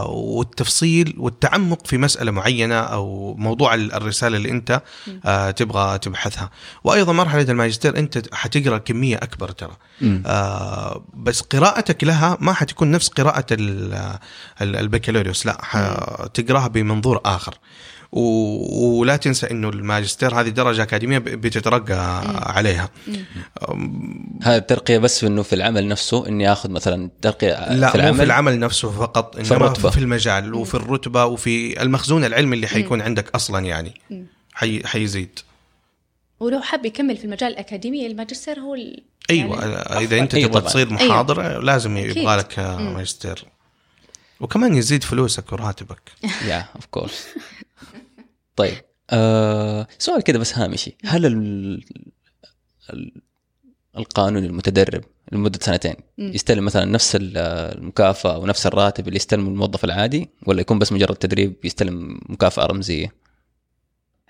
والتفصيل والتعمق في مسألة معينة أو موضوع ال- الرسالة اللي أنت آه تبغى تبحثها. وأيضا مرحلة الماجستير أنت حتقرأ كمية أكبر ترى. آه بس قراءتك لها ما حتكون نفس قراءة ال- ال- البكالوريوس لا حتقراها بمنظور آخر. و... ولا تنسى إنه الماجستير هذه درجة أكاديمية بتترقى عليها. هذه الترقية بس في إنه في العمل نفسه إني آخذ مثلا ترقية لا في مو العمل في العمل؟ نفسه فقط إنما الرتبة. في المجال وفي الرتبة وفي المخزون العلمي اللي حيكون عندك أصلا يعني. حي... حيزيد. ولو حب يكمل في المجال الأكاديمي الماجستير هو ال... أيوه يعني إذا أنت أيوة تبغى طبعاً. تصير محاضر لازم أكيد. يبغى لك ماجستير. وكمان يزيد فلوسك وراتبك. يا اوف كورس طيب آه سؤال كذا بس هامشي. هل ال... ال... القانون المتدرب لمدة سنتين. يستلم مثلا نفس ال- المكافأة ونفس الراتب اللي يستلمه الموظف العادي ولا يكون بس مجرد تدريب يستلم مكافأة رمزية؟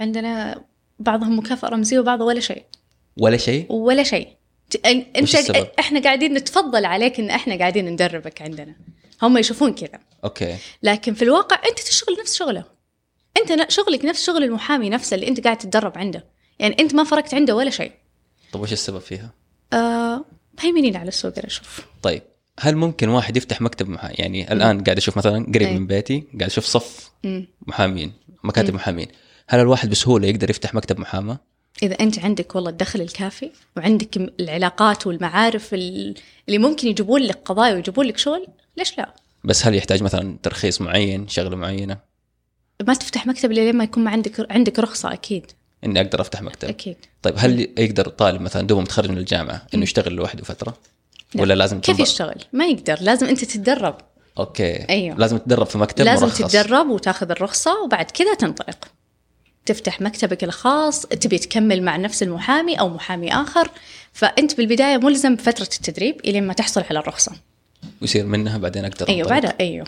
عندنا بعضهم مكافأة رمزية وبعضه ولا شيء. ولا شيء؟ ولا شيء. أنت؟ إحنا قاعدين نتفضل عليك إن إحنا قاعدين ندربك عندنا. هم يشوفون كذا. أوكي. لكن في الواقع أنت تشتغل نفس شغله أنت شغلك نفس شغل المحامي نفسه اللي أنت قاعد تتدرب عنده يعني أنت ما فرقت عنده ولا شيء طيب وش السبب فيها؟ آه مهيمنين على السوق أنا أشوف طيب هل ممكن واحد يفتح مكتب محا... يعني الآن قاعد أشوف مثلا قريب أي. من بيتي قاعد أشوف صف مم. محامين مكاتب محامين هل الواحد بسهولة يقدر يفتح مكتب محاماة؟ إذا أنت عندك والله الدخل الكافي وعندك م- العلاقات والمعارف ال- اللي ممكن يجيبون لك قضايا ويجيبون لك شغل ليش لا بس هل يحتاج مثلا ترخيص معين شغلة معينة ما تفتح مكتب إلا لما يكون ما عندك عندك رخصة أكيد. إني أقدر أفتح مكتب. أكيد. طيب هل يقدر طالب مثلا دوبه متخرج من الجامعة إنه يشتغل لوحده فترة؟ لا. ولا لازم كيف يشتغل؟ ما يقدر. لازم أنت تتدرب. أوكي. أيوه. لازم تتدرب في مكتب لازم مرخص. تتدرب وتاخذ الرخصة وبعد كذا تنطلق. تفتح مكتبك الخاص تبي تكمل مع نفس المحامي أو محامي آخر. فأنت بالبداية ملزم بفترة التدريب إلين ما تحصل على الرخصة. ويصير منها بعدين أقدر أنطلق. بعدها آه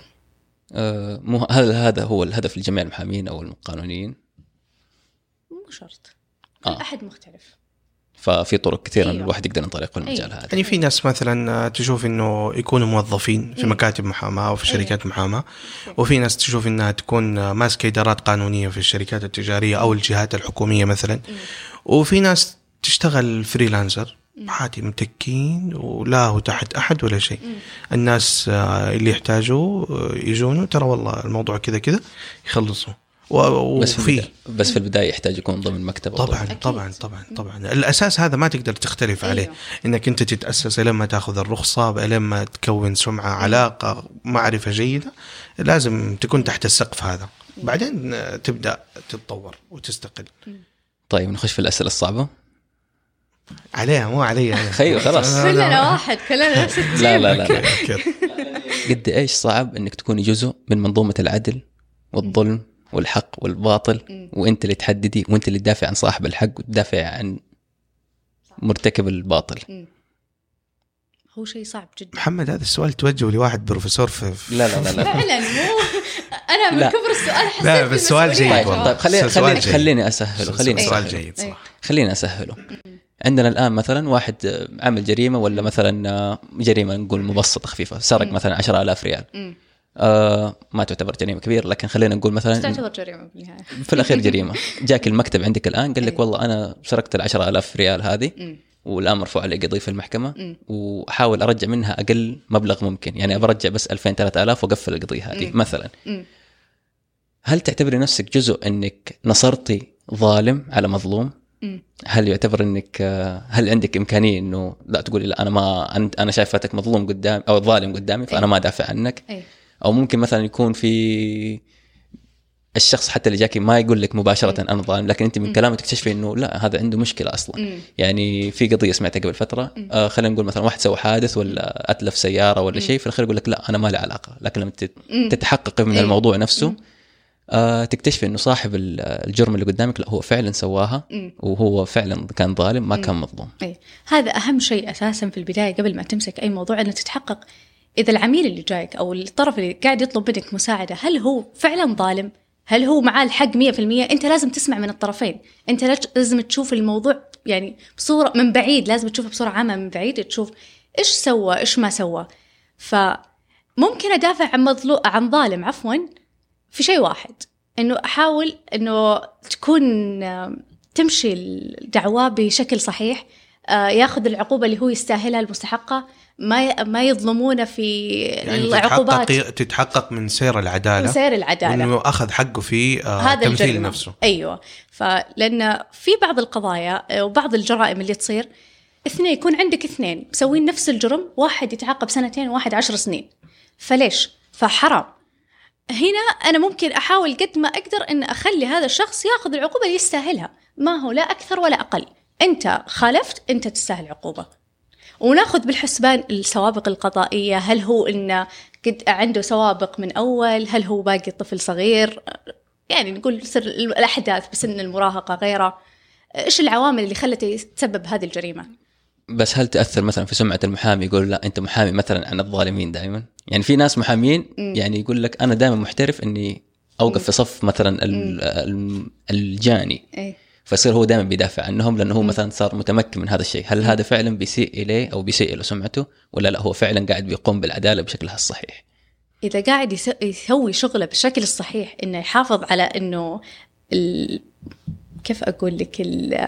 مو هل هذا هو الهدف لجميع المحامين أو القانونيين؟ مو شرط آه. كل أحد مختلف ففي طرق كثيرة أيوه. أيوه. الواحد يقدر ينطلق في المجال أيوه. هذا يعني في ناس مثلا تشوف إنه يكونوا موظفين في مكاتب محاماة أو في شركات محاماة وفي ناس تشوف إنها تكون ماسكة إدارات قانونية في الشركات التجارية أو الجهات الحكومية مثلا وفي ناس تشتغل فريلانسر عادي متكين ولا هو تحت أحد ولا شيء. الناس آه، اللي يحتاجوه آه، يجونه ترى والله الموضوع كذا كذا يخلصوا. و- بس في بس في البداية يحتاج يكون ضمن مكتب طبعا ضمن- طبعا طبعا طبعا. الأساس هذا ما تقدر تختلف أيوه. عليه. إنك أنت تتأسس لما تأخذ الرخصة لما تكون سمعة علاقة معرفة جيدة لازم تكون تحت السقف هذا. بعدين آه، تبدأ تتطور وتستقل. طيب نخش في الأسئلة الصعبة. عليها مو علي. خيو خلاص لا، لا. كلنا واحد كلنا نفس التيم لا لا لا. قد إيش صعب إنك تكوني جزء من منظومة العدل والظلم والحق والباطل وأنت اللي تحددي وأنت اللي تدافع عن صاحب الحق وتدافع عن مرتكب الباطل هو شيء صعب جدا محمد هذا السؤال توجه لواحد بروفيسور في في- لا لا لا لا فعلا مو أنا من لا. كبر السؤال حسيت لا، بس سؤال جيد طيب. طيب خليني خليني. خليني أسهله خليني سؤال أسهله جيد. صراحة خليني أسهله عندنا الآن مثلا واحد آه، عمل جريمة ولا مثلا آه، جريمة نقول مبسطة خفيفة سرق مثلا 10000 ريال. آه ما تعتبر جريمة كبيرة لكن خلينا نقول مثلا تعتبر جريمة بالنهاية في الأخير جريمة جاك المكتب عندك الآن قال لك. والله أنا سرقت ال 10000 ريال هذه. والآن مرفوع علي قضية في المحكمة. وأحاول أرجع منها أقل مبلغ ممكن يعني برجع بس 2000 3000 وأقفل القضية هذه. مثلا. هل تعتبري نفسك جزء إنك نصرتي ظالم على مظلوم؟ هل يعتبر إنك آه، هل عندك إمكانية إنه لا تقولي لا أنا ما أنت أنا شايفتك مظلوم قدام أو ظالم قدامي فأنا أي. ما أدافع عنك أي. أو ممكن مثلا يكون في الشخص حتى اللي جاكي ما يقول لك مباشرة أنا ظالم لكن أنت من كلامه تكتشفي إنه لا هذا عنده مشكلة أصلا. يعني في قضية سمعتها قبل فترة آه خلينا نقول مثلا واحد سوى حادث ولا أتلف سيارة ولا شيء في الأخير يقول لك لا أنا ما لي علاقة لكن لما. تتحققي من إيه. الموضوع نفسه تكتشفي إنه صاحب ال- الجرم اللي قدامك لا هو فعلا سواها. وهو فعلا كان ظالم ما كان مظلوم أي. هذا أهم شيء أساسا في البداية قبل ما تمسك أي موضوع أن تتحقق إذا العميل اللي جايك أو الطرف اللي قاعد يطلب منك مساعدة هل هو فعلا ظالم؟ هل هو معاه الحق 100%؟ أنت لازم تسمع من الطرفين، لاج- لازم تشوف الموضوع يعني بصورة من بعيد، لازم تشوفه بصورة عامة من بعيد تشوف إيش سوى، إيش ما سوى. فممكن أدافع عن مظلوم عن ظالم عفوا في شيء واحد إنه أحاول إنه تكون تمشي الدعوة بشكل صحيح آه، ياخذ العقوبة اللي هو يستاهلها المستحقة ما ما يظلمونه في يعني العقوبات. تتحقق تتحقق من سير العدالة سير العدالة. وإنه أخذ حقه في آه هذا تمثيل الجريمة نفسه. أيوه. فلأن في بعض القضايا آه، وبعض الجرائم اللي تصير اثنين يكون عندك اثنين مسوين نفس الجرم واحد يتعاقب سنتين وواحد عشر سنين. فليش؟ فحرام. هنا أنا ممكن أحاول قد ما أقدر إن أخلي هذا الشخص ياخذ العقوبة اللي يستاهلها. ما هو لا أكثر ولا أقل. أنت خالفت أنت تستاهل عقوبة. وناخذ بالحسبان السوابق القضائية. هل هو انه قد عنده سوابق من أول؟ هل هو باقي طفل صغير؟ يعني نقول سر الأحداث بسن المراهقة غيره. إيش العوامل اللي خلته يتسبب هذه الجريمة؟ بس هل تأثر مثلا في سمعة المحامي؟ يقول لا أنت محامي مثلا عن الظالمين دائما. يعني في ناس محامين. يعني يقول لك أنا دائما محترف إني أوقف في صف مثلا ال- ال- الجاني. إيه. فيصير هو دائما بيدافع عنهم لأنه هو. مثلا صار متمكن من هذا الشيء. هل هذا فعلا بيسيء إليه أو بيسيء له سمعته ولا لا؟ هو فعلا قاعد بيقوم بالعدالة بشكلها الصحيح. إذا قاعد يس- يسوي شغله بالشكل الصحيح إنه يحافظ على إنه ال... كيف أقول لك ال...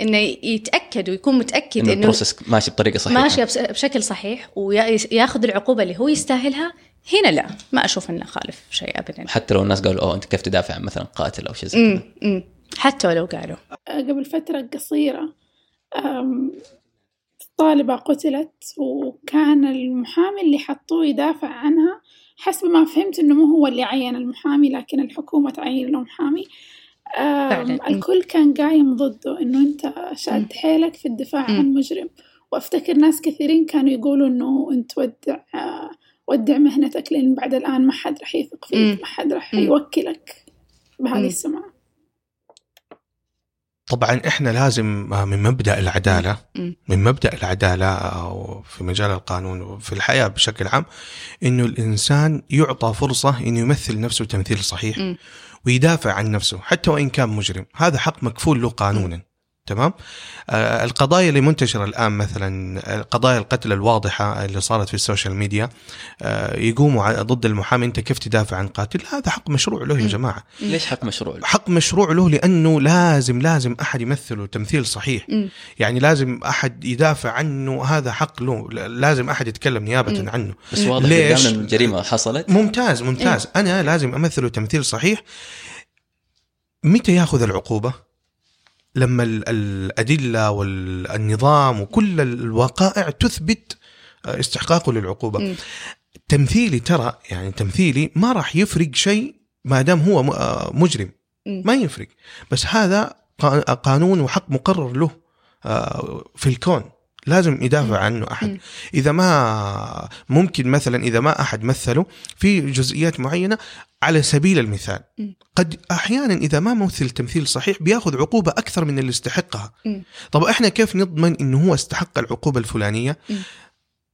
إنه يتأكد ويكون متأكد إنه البروسس ماشي بطريقة صحيحة. ماشية بس- بشكل صحيح وياخذ العقوبة اللي هو يستاهلها هنا لا ما أشوف إنه خالف شيء ابدا. حتى لو الناس قالوا أوه أنت كيف تدافع عن مثلا قاتل أو شيء زي كذا؟ امم امم حتى ولو قالوا. قبل فترة قصيرة أم، طالبة قتلت وكان المحامي اللي حطوه يدافع عنها حسب ما فهمت إنه مو هو اللي عين المحامي لكن الحكومة تعين له محامي. فعلاً. الكل كان قايم ضده إنه أنت مم. شاد حيلك في الدفاع. عن مجرم وأفتكر ناس كثيرين كانوا يقولوا إنه أنت ودع آه، ودع مهنتك لأن بعد الآن ما حد راح يثق. فيك ما حد راح. يوكلك بهذه. السمعة طبعا إحنا لازم آه، من مبدأ العدالة. من مبدأ العدالة أو في مجال القانون وفي الحياة بشكل عام إنه الإنسان يعطى فرصة إنه يمثل نفسه تمثيل صحيح. ويدافع عن نفسه حتى وإن كان مجرم. هذا حق مكفول له قانونا. تمام؟ آه القضايا اللي منتشرة الآن مثلا قضايا القتل الواضحة اللي صارت في ال social media آه يقوموا ضد المحامي أنت كيف تدافع عن قاتل؟ هذا حق مشروع له يا مم. جماعة. ليش حق مشروع له؟ حق مشروع له لأنه لازم لازم أحد يمثله تمثيل صحيح. يعني لازم أحد يدافع عنه هذا حق له. لازم أحد يتكلم نيابة مم. عنه. بس واضح ليش؟ الجريمة حصلت. ممتاز ممتاز. أنا لازم أمثله تمثيل صحيح. متى ياخذ العقوبة؟ لما ال- الأدلة والنظام وكل الوقائع تثبت آه، استحقاقه للعقوبة مم. تمثيلي ترى يعني تمثيلي ما راح يفرق شيء ما دام هو م- آه، مجرم مم. ما يفرق بس هذا قا- قانون وحق مقرر له آه، في الكون لازم يدافع عنه أحد. إذا ما ممكن مثلا إذا ما أحد مثله في جزئيات معينة على سبيل المثال. قد أحيانا إذا ما مثل تمثيل صحيح بيأخذ عقوبة أكثر من اللي يستحقها مم. طب إحنا كيف نضمن إنه هو استحق العقوبة الفلانية.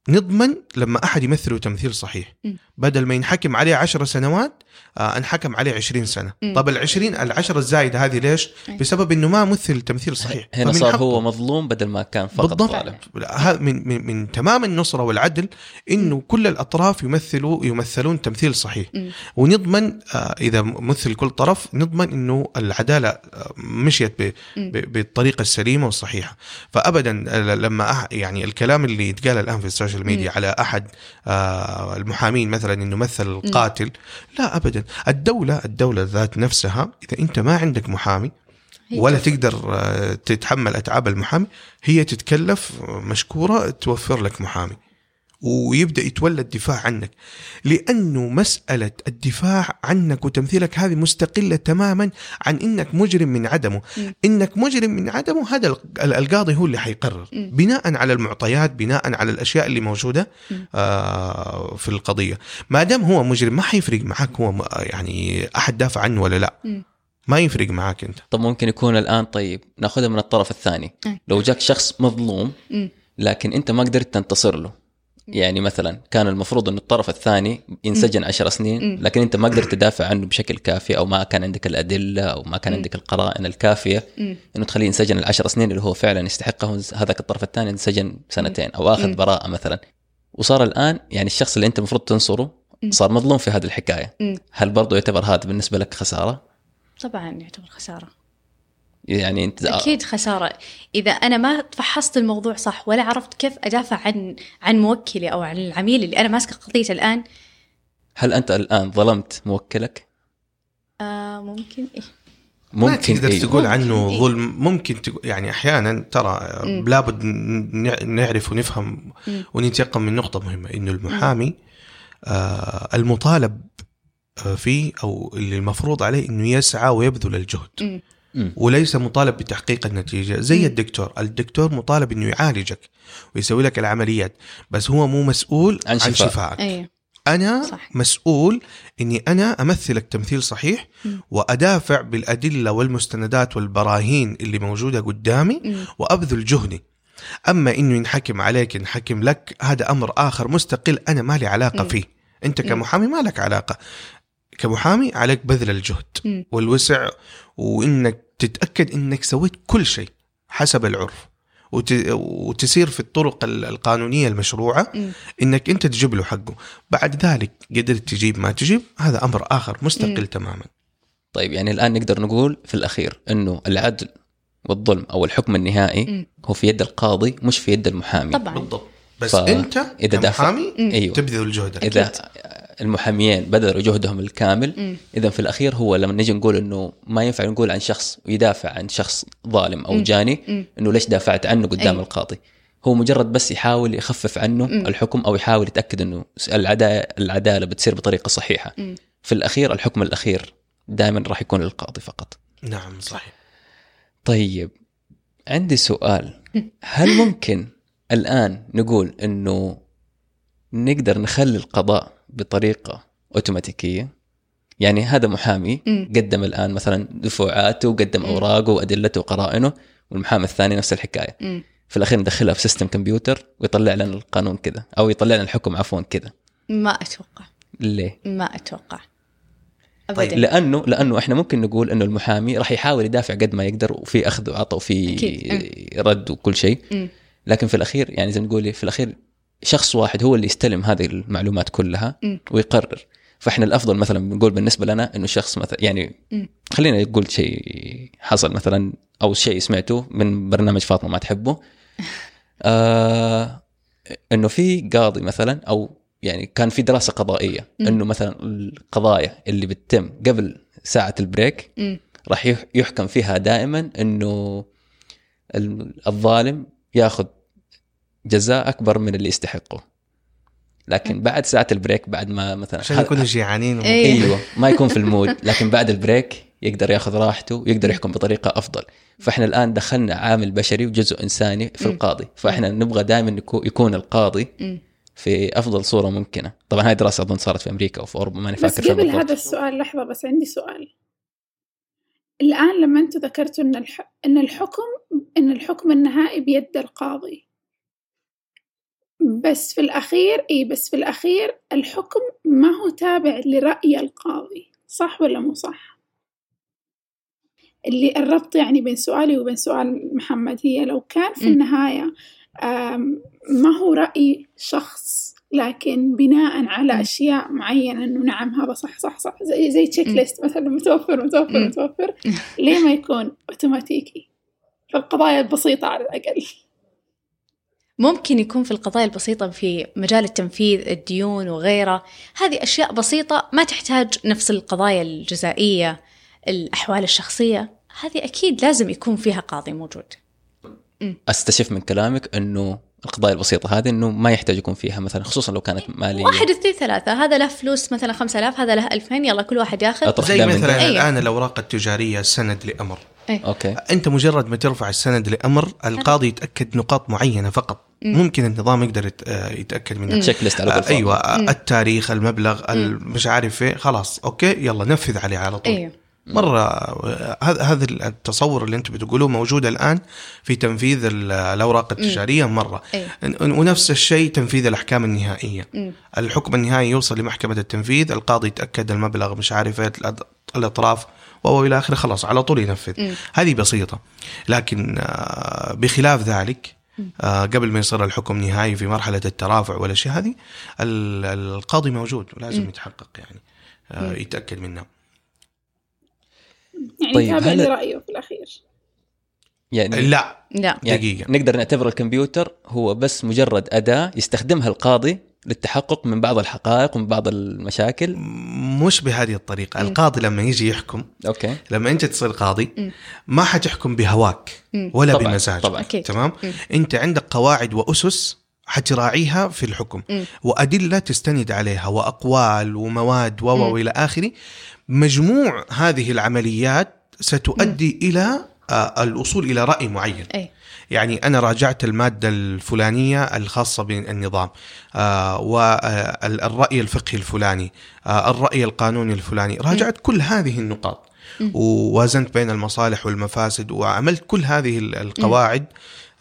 نضمن لما أحد يمثله تمثيل صحيح. بدل ما ينحكم عليه عشر سنوات آه انحكم عليه عشرين سنة مم. طب العشرين العشرة الزايدة هذه ليش. بسبب إنه ما مثل تمثيل صحيح هنا صار حقه. هو مظلوم بدل ما كان فقط بالضبط ظالم هذا من, من من تمام النصرة والعدل إنه كل الأطراف يمثلوا يمثلون تمثيل صحيح مم. ونضمن آه، إذا مثل كل طرف نضمن إنه العدالة آه، مشيت ب- مم. ب- بالطريقة السليمة والصحيحة فابدا آه، لما أح يعني الكلام اللي يتقال الآن في ال social media على أحد آه، المحامين مثلا إنه مثل القاتل لا ابدا. الدولة الدولة ذات نفسها إذا أنت ما عندك محامي ولا. تقدر آه، تتحمل أتعاب المحامي هي تتكلف مشكورة توفر لك محامي. ويبدأ يتولى الدفاع عنك لأنه مسألة الدفاع عنك وتمثيلك هذه مستقلة تماما عن إنك مجرم من عدمه مم. إنك مجرم من عدمه هذا ال- القاضي هو اللي حيقرر مم. بناء على المعطيات بناء على الأشياء اللي موجودة. آه في القضية ما دام هو مجرم ما حيفرق معك هو م- يعني أحد دافع عنه ولا لا مم. ما يفرق معك أنت طب ممكن يكون الآن طيب ناخذها من الطرف الثاني أي. لو جاك شخص مظلوم مم. لكن أنت ما قدرت تنتصر له يعني مثلا كان المفروض إن الطرف الثاني ينسجن عشر سنين. لكن أنت ما قدرت تدافع عنه بشكل كافي أو ما كان عندك الأدلة أو ما كان. عندك القرائن الكافية. إنه تخليه ينسجن العشر سنين اللي هو فعلا يستحقه هذاك الطرف الثاني انسجن سنتين أو آخذ. براءة مثلا وصار الآن يعني الشخص اللي أنت المفروض تنصره. صار مظلوم في هذه الحكاية. هل برضو يعتبر هذا بالنسبة لك خسارة؟ طبعا يعتبر خسارة يعني انت أكيد خسارة إذا أنا ما فحصت الموضوع صح ولا عرفت كيف أدافع عن عن موكلي أو عن العميل اللي أنا ماسكة قضيته الآن هل أنت الآن ظلمت موكلك؟ آه ممكن إيه؟ ممكن تقدر إيه. تقول عنه ممكن. ظلم ممكن تقول يعني أحيانا ترى مم. لابد نعرف ونفهم مم. ونتيقن من نقطة مهمة إنه المحامي آه المطالب آه، فيه أو اللي المفروض عليه إنه يسعى ويبذل الجهد وليس مطالب بتحقيق النتيجة زي. الدكتور الدكتور مطالب إنه يعالجك ويسوي لك العمليات بس هو مو مسؤول عن عن, شفاء. شفائك أيوه أنا صح. مسؤول إني أنا أمثلك تمثيل صحيح مم. وأدافع بالأدلة والمستندات والبراهين اللي موجودة قدامي مم. وأبذل جهدي أما إنه ينحكم عليك ينحكم لك هذا أمر آخر مستقل أنا ما لي علاقة مم. فيه أنت. كمحامي ما لك علاقة كمحامي عليك بذل الجهد. والوسع وإنك تتأكد إنك سويت كل شيء حسب العرف. وت... وتسير في الطرق ال- القانونية المشروعة. إنك أنت تجيب له حقه. بعد ذلك قدرت تجيب ما تجيب هذا أمر آخر مستقل. تماما. طيب يعني الآن نقدر نقول في الأخير إنه العدل والظلم أو الحكم النهائي. هو في يد القاضي مش في يد المحامي. طبعا. بالضبط. بس ف- أنت إذا دافع- كمحامي. أيوه. تبذل جهدك. إذا المحاميين بذلوا جهدهم الكامل. اذا في الأخير هو لما نجي نقول إنه ما ينفع نقول عن شخص يدافع عن شخص ظالم أو. جاني مم. إنه ليش دافعت عنه قدام أيوة. القاضي هو مجرد بس يحاول يخفف عنه مم. الحكم أو يحاول يتأكد إنه العداله العدالة بتصير بطريقة صحيحة مم. في الأخير الحكم الأخير دائما راح يكون للقاضي فقط نعم صحيح طيب عندي سؤال هل ممكن الآن نقول إنه نقدر نخلي القضاء بطريقة أوتوماتيكية يعني هذا محامي. قدم الآن مثلا دفوعاته وقدم. أوراقه وأدلته وقرائنه والمحامي الثاني نفس الحكاية. في الأخير ندخلها في سيستم كمبيوتر ويطلع لنا القانون كذا أو يطلع لنا الحكم عفوا كذا ما أتوقع ليه؟ ما أتوقع طيب، ابدا لأنه لأنه إحنا ممكن نقول إنه المحامي راح يحاول يدافع قد ما يقدر وفي أخذ وعطاء وفي. رد وكل شيء. لكن في الأخير يعني زي ما نقول في الأخير شخص واحد هو اللي يستلم هذه المعلومات كلها. ويقرر فإحنا الأفضل مثلا بنقول بالنسبة لنا إنه شخص مثلا يعني. خلينا نقول شيء حصل مثلا أو شيء سمعته من برنامج فاطمة ما تحبه آه إنه في قاضي مثلا أو يعني كان في دراسة قضائية. إنه مثلا القضايا اللي بتتم قبل ساعة ال break. راح يح- يحكم فيها دائما إنه ال- الظالم ياخذ جزاء أكبر من اللي يستحقه لكن بعد ساعة ال break بعد ما مثلا عشان يكونوا جيعانين إيه. أيوه ما يكون في ال mood لكن بعد ال break يقدر ياخذ راحته ويقدر يحكم بطريقة أفضل فإحنا الآن دخلنا عامل بشري وجزء إنساني في مم. القاضي فإحنا نبغى دائما يكون القاضي. في أفضل صورة ممكنة طبعا هاي دراسة أظن صارت في أمريكا أو في أوروبا ماني بس فاكر فين قبل. هذا السؤال لحظة بس عندي سؤال الآن لما أنتم ذكرتوا إن الح... إن الحكم إن الحكم النهائي بيد القاضي بس في الأخير إي بس في الأخير الحكم ما هو تابع لرأي القاضي صح ولا مو صح؟ اللي الربط يعني بين سؤالي وبين سؤال محمد هي لو كان في. النهاية ما هو رأي شخص لكن بناء على. أشياء معينة إنه نعم هذا صح صح صح زي زي تشيك. ليست مثلا متوفر متوفر. متوفر ليه ما يكون أوتوماتيكي في القضايا البسيطة على الأقل ممكن يكون في القضايا البسيطة في مجال التنفيذ الديون وغيره. هذه أشياء بسيطة ما تحتاج نفس القضايا الجزائية الأحوال الشخصية. هذه أكيد لازم يكون فيها قاضي موجود. أستشف من كلامك إنه القضايا البسيطة هذه إنه ما يحتاج يكون فيها مثلا خصوصا لو كانت مالية. واحد اثنين ثلاثة هذا له فلوس مثلا خمسة آلاف هذا له ألفين يلا كل واحد ياخذ. زي مثلا أيوة. الآن الأوراق التجارية السند لأمر. أوكي. أنت مجرد ما ترفع السند لأمر القاضي يتأكد نقاط معينة فقط. مم. ممكن النظام يقدر آه، يتأكد منها. checklist على آه، كل أيوه مم. التاريخ المبلغ ال- مش عارف إيه. خلاص OK يلا نفذ عليه على طول. أيوه مرة آه، هذا هذا التصور اللي أنتم بتقولوه موجود الآن في تنفيذ ال- الأوراق التجارية مرة. أيوه ونفس الشيء تنفيذ الأحكام النهائية. مم. الحكم النهائي يوصل لمحكمة التنفيذ القاضي يتأكد المبلغ مش عارف الأد- الأطراف. و إلى آخره خلاص على طول ينفذ. هذه بسيطة لكن آه، بخلاف ذلك آه، قبل ما يصير الحكم نهائي في مرحلة الترافع والاشياء هذه ال- القاضي موجود ولازم. يتحقق يعني آه،. يتأكد منه يعني طيب، تابع هل- لرأيه في الأخير يعني لا لا يعني دقيقة. نقدر نعتبر الكمبيوتر هو بس مجرد أداة يستخدمها القاضي للتحقق من بعض الحقائق ومن بعض المشاكل. مش بهذه الطريقة. القاضي لما يجي يحكم أوكي. لما انت تصير قاضي ما حتحكم بهواك ولا طبعاً، بمزاجك. طبعاً. تمام؟ أنت عندك قواعد وأسس حتراعيها في الحكم. وأدلة تستند عليها وأقوال ومواد و و والى آخره. مجموع هذه العمليات ستؤدي إلى آه، الوصول إلى رأي معين. أي. يعني أنا راجعت المادة الفلانية الخاصة بالنظام آه والراي الفقهي الفلاني آه الرأي القانوني الفلاني. راجعت كل هذه النقاط ووازنت بين المصالح والمفاسد وعملت كل هذه ال- القواعد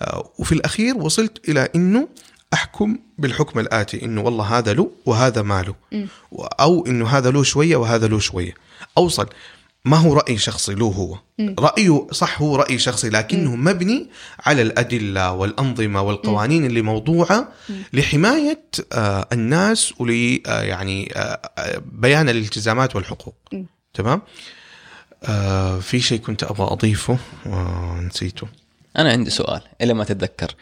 آه وفي الأخير وصلت إلى إنه أحكم بالحكم الآتي إنه والله هذا له وهذا ما له أو إنه هذا له شوية وهذا له شوية. أوصل ما هو رأي شخصي له هو. رأيه صح هو رأي شخصي لكنه مبني على الأدلة والأنظمة والقوانين اللي موضوعة لحماية آه الناس ول آه يعني آه آه، بيان الالتزامات والحقوق. تمام؟ آه في شيء كنت أبغى أضيفه؟ آه نسيته. أنا عندي سؤال إلى ما تتذكر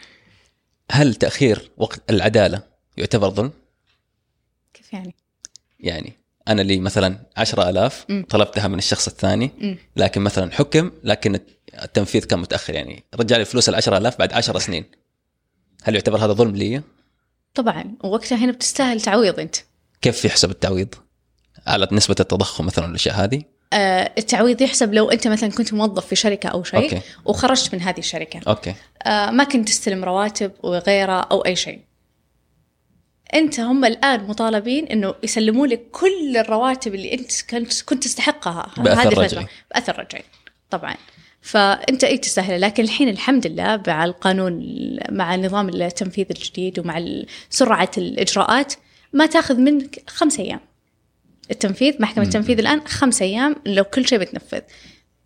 هل تأخير وقت العدالة يعتبر ظلم؟ كيف يعني؟ يعني أنا لي مثلا 10000 مم. طلبتها من الشخص الثاني مم. لكن مثلا حكم لكن التنفيذ كان متأخر يعني رجع لي فلوس ال 10000 بعد 10 سنين هل يعتبر هذا ظلم لي؟ طبعا ووقتها هنا بتستاهل تعويض أنت كيف يحسب التعويض؟ على نسبة التضخم مثلا والأشياء هذه؟ آه التعويض يحسب لو أنت مثلا كنت موظف في شركة أو شيء OK. وخرجت من هذه الشركة OK آه ما كنت تستلم رواتب وغيره أو أي شيء أنت هم الآن مطالبين إنه يسلموا لك كل الرواتب اللي أنت كنت كنت تستحقها بأثر هذه الفترة. رجعي. بأثر رجعي. طبعا. فأنت أي تستاهل. لكن الحين الحمد لله مع القانون مع نظام التنفيذ الجديد ومع سرعة الإجراءات ما تأخذ منك خمس أيام. التنفيذ محكمة التنفيذ الآن خمس أيام لو كل شيء بتنفذ.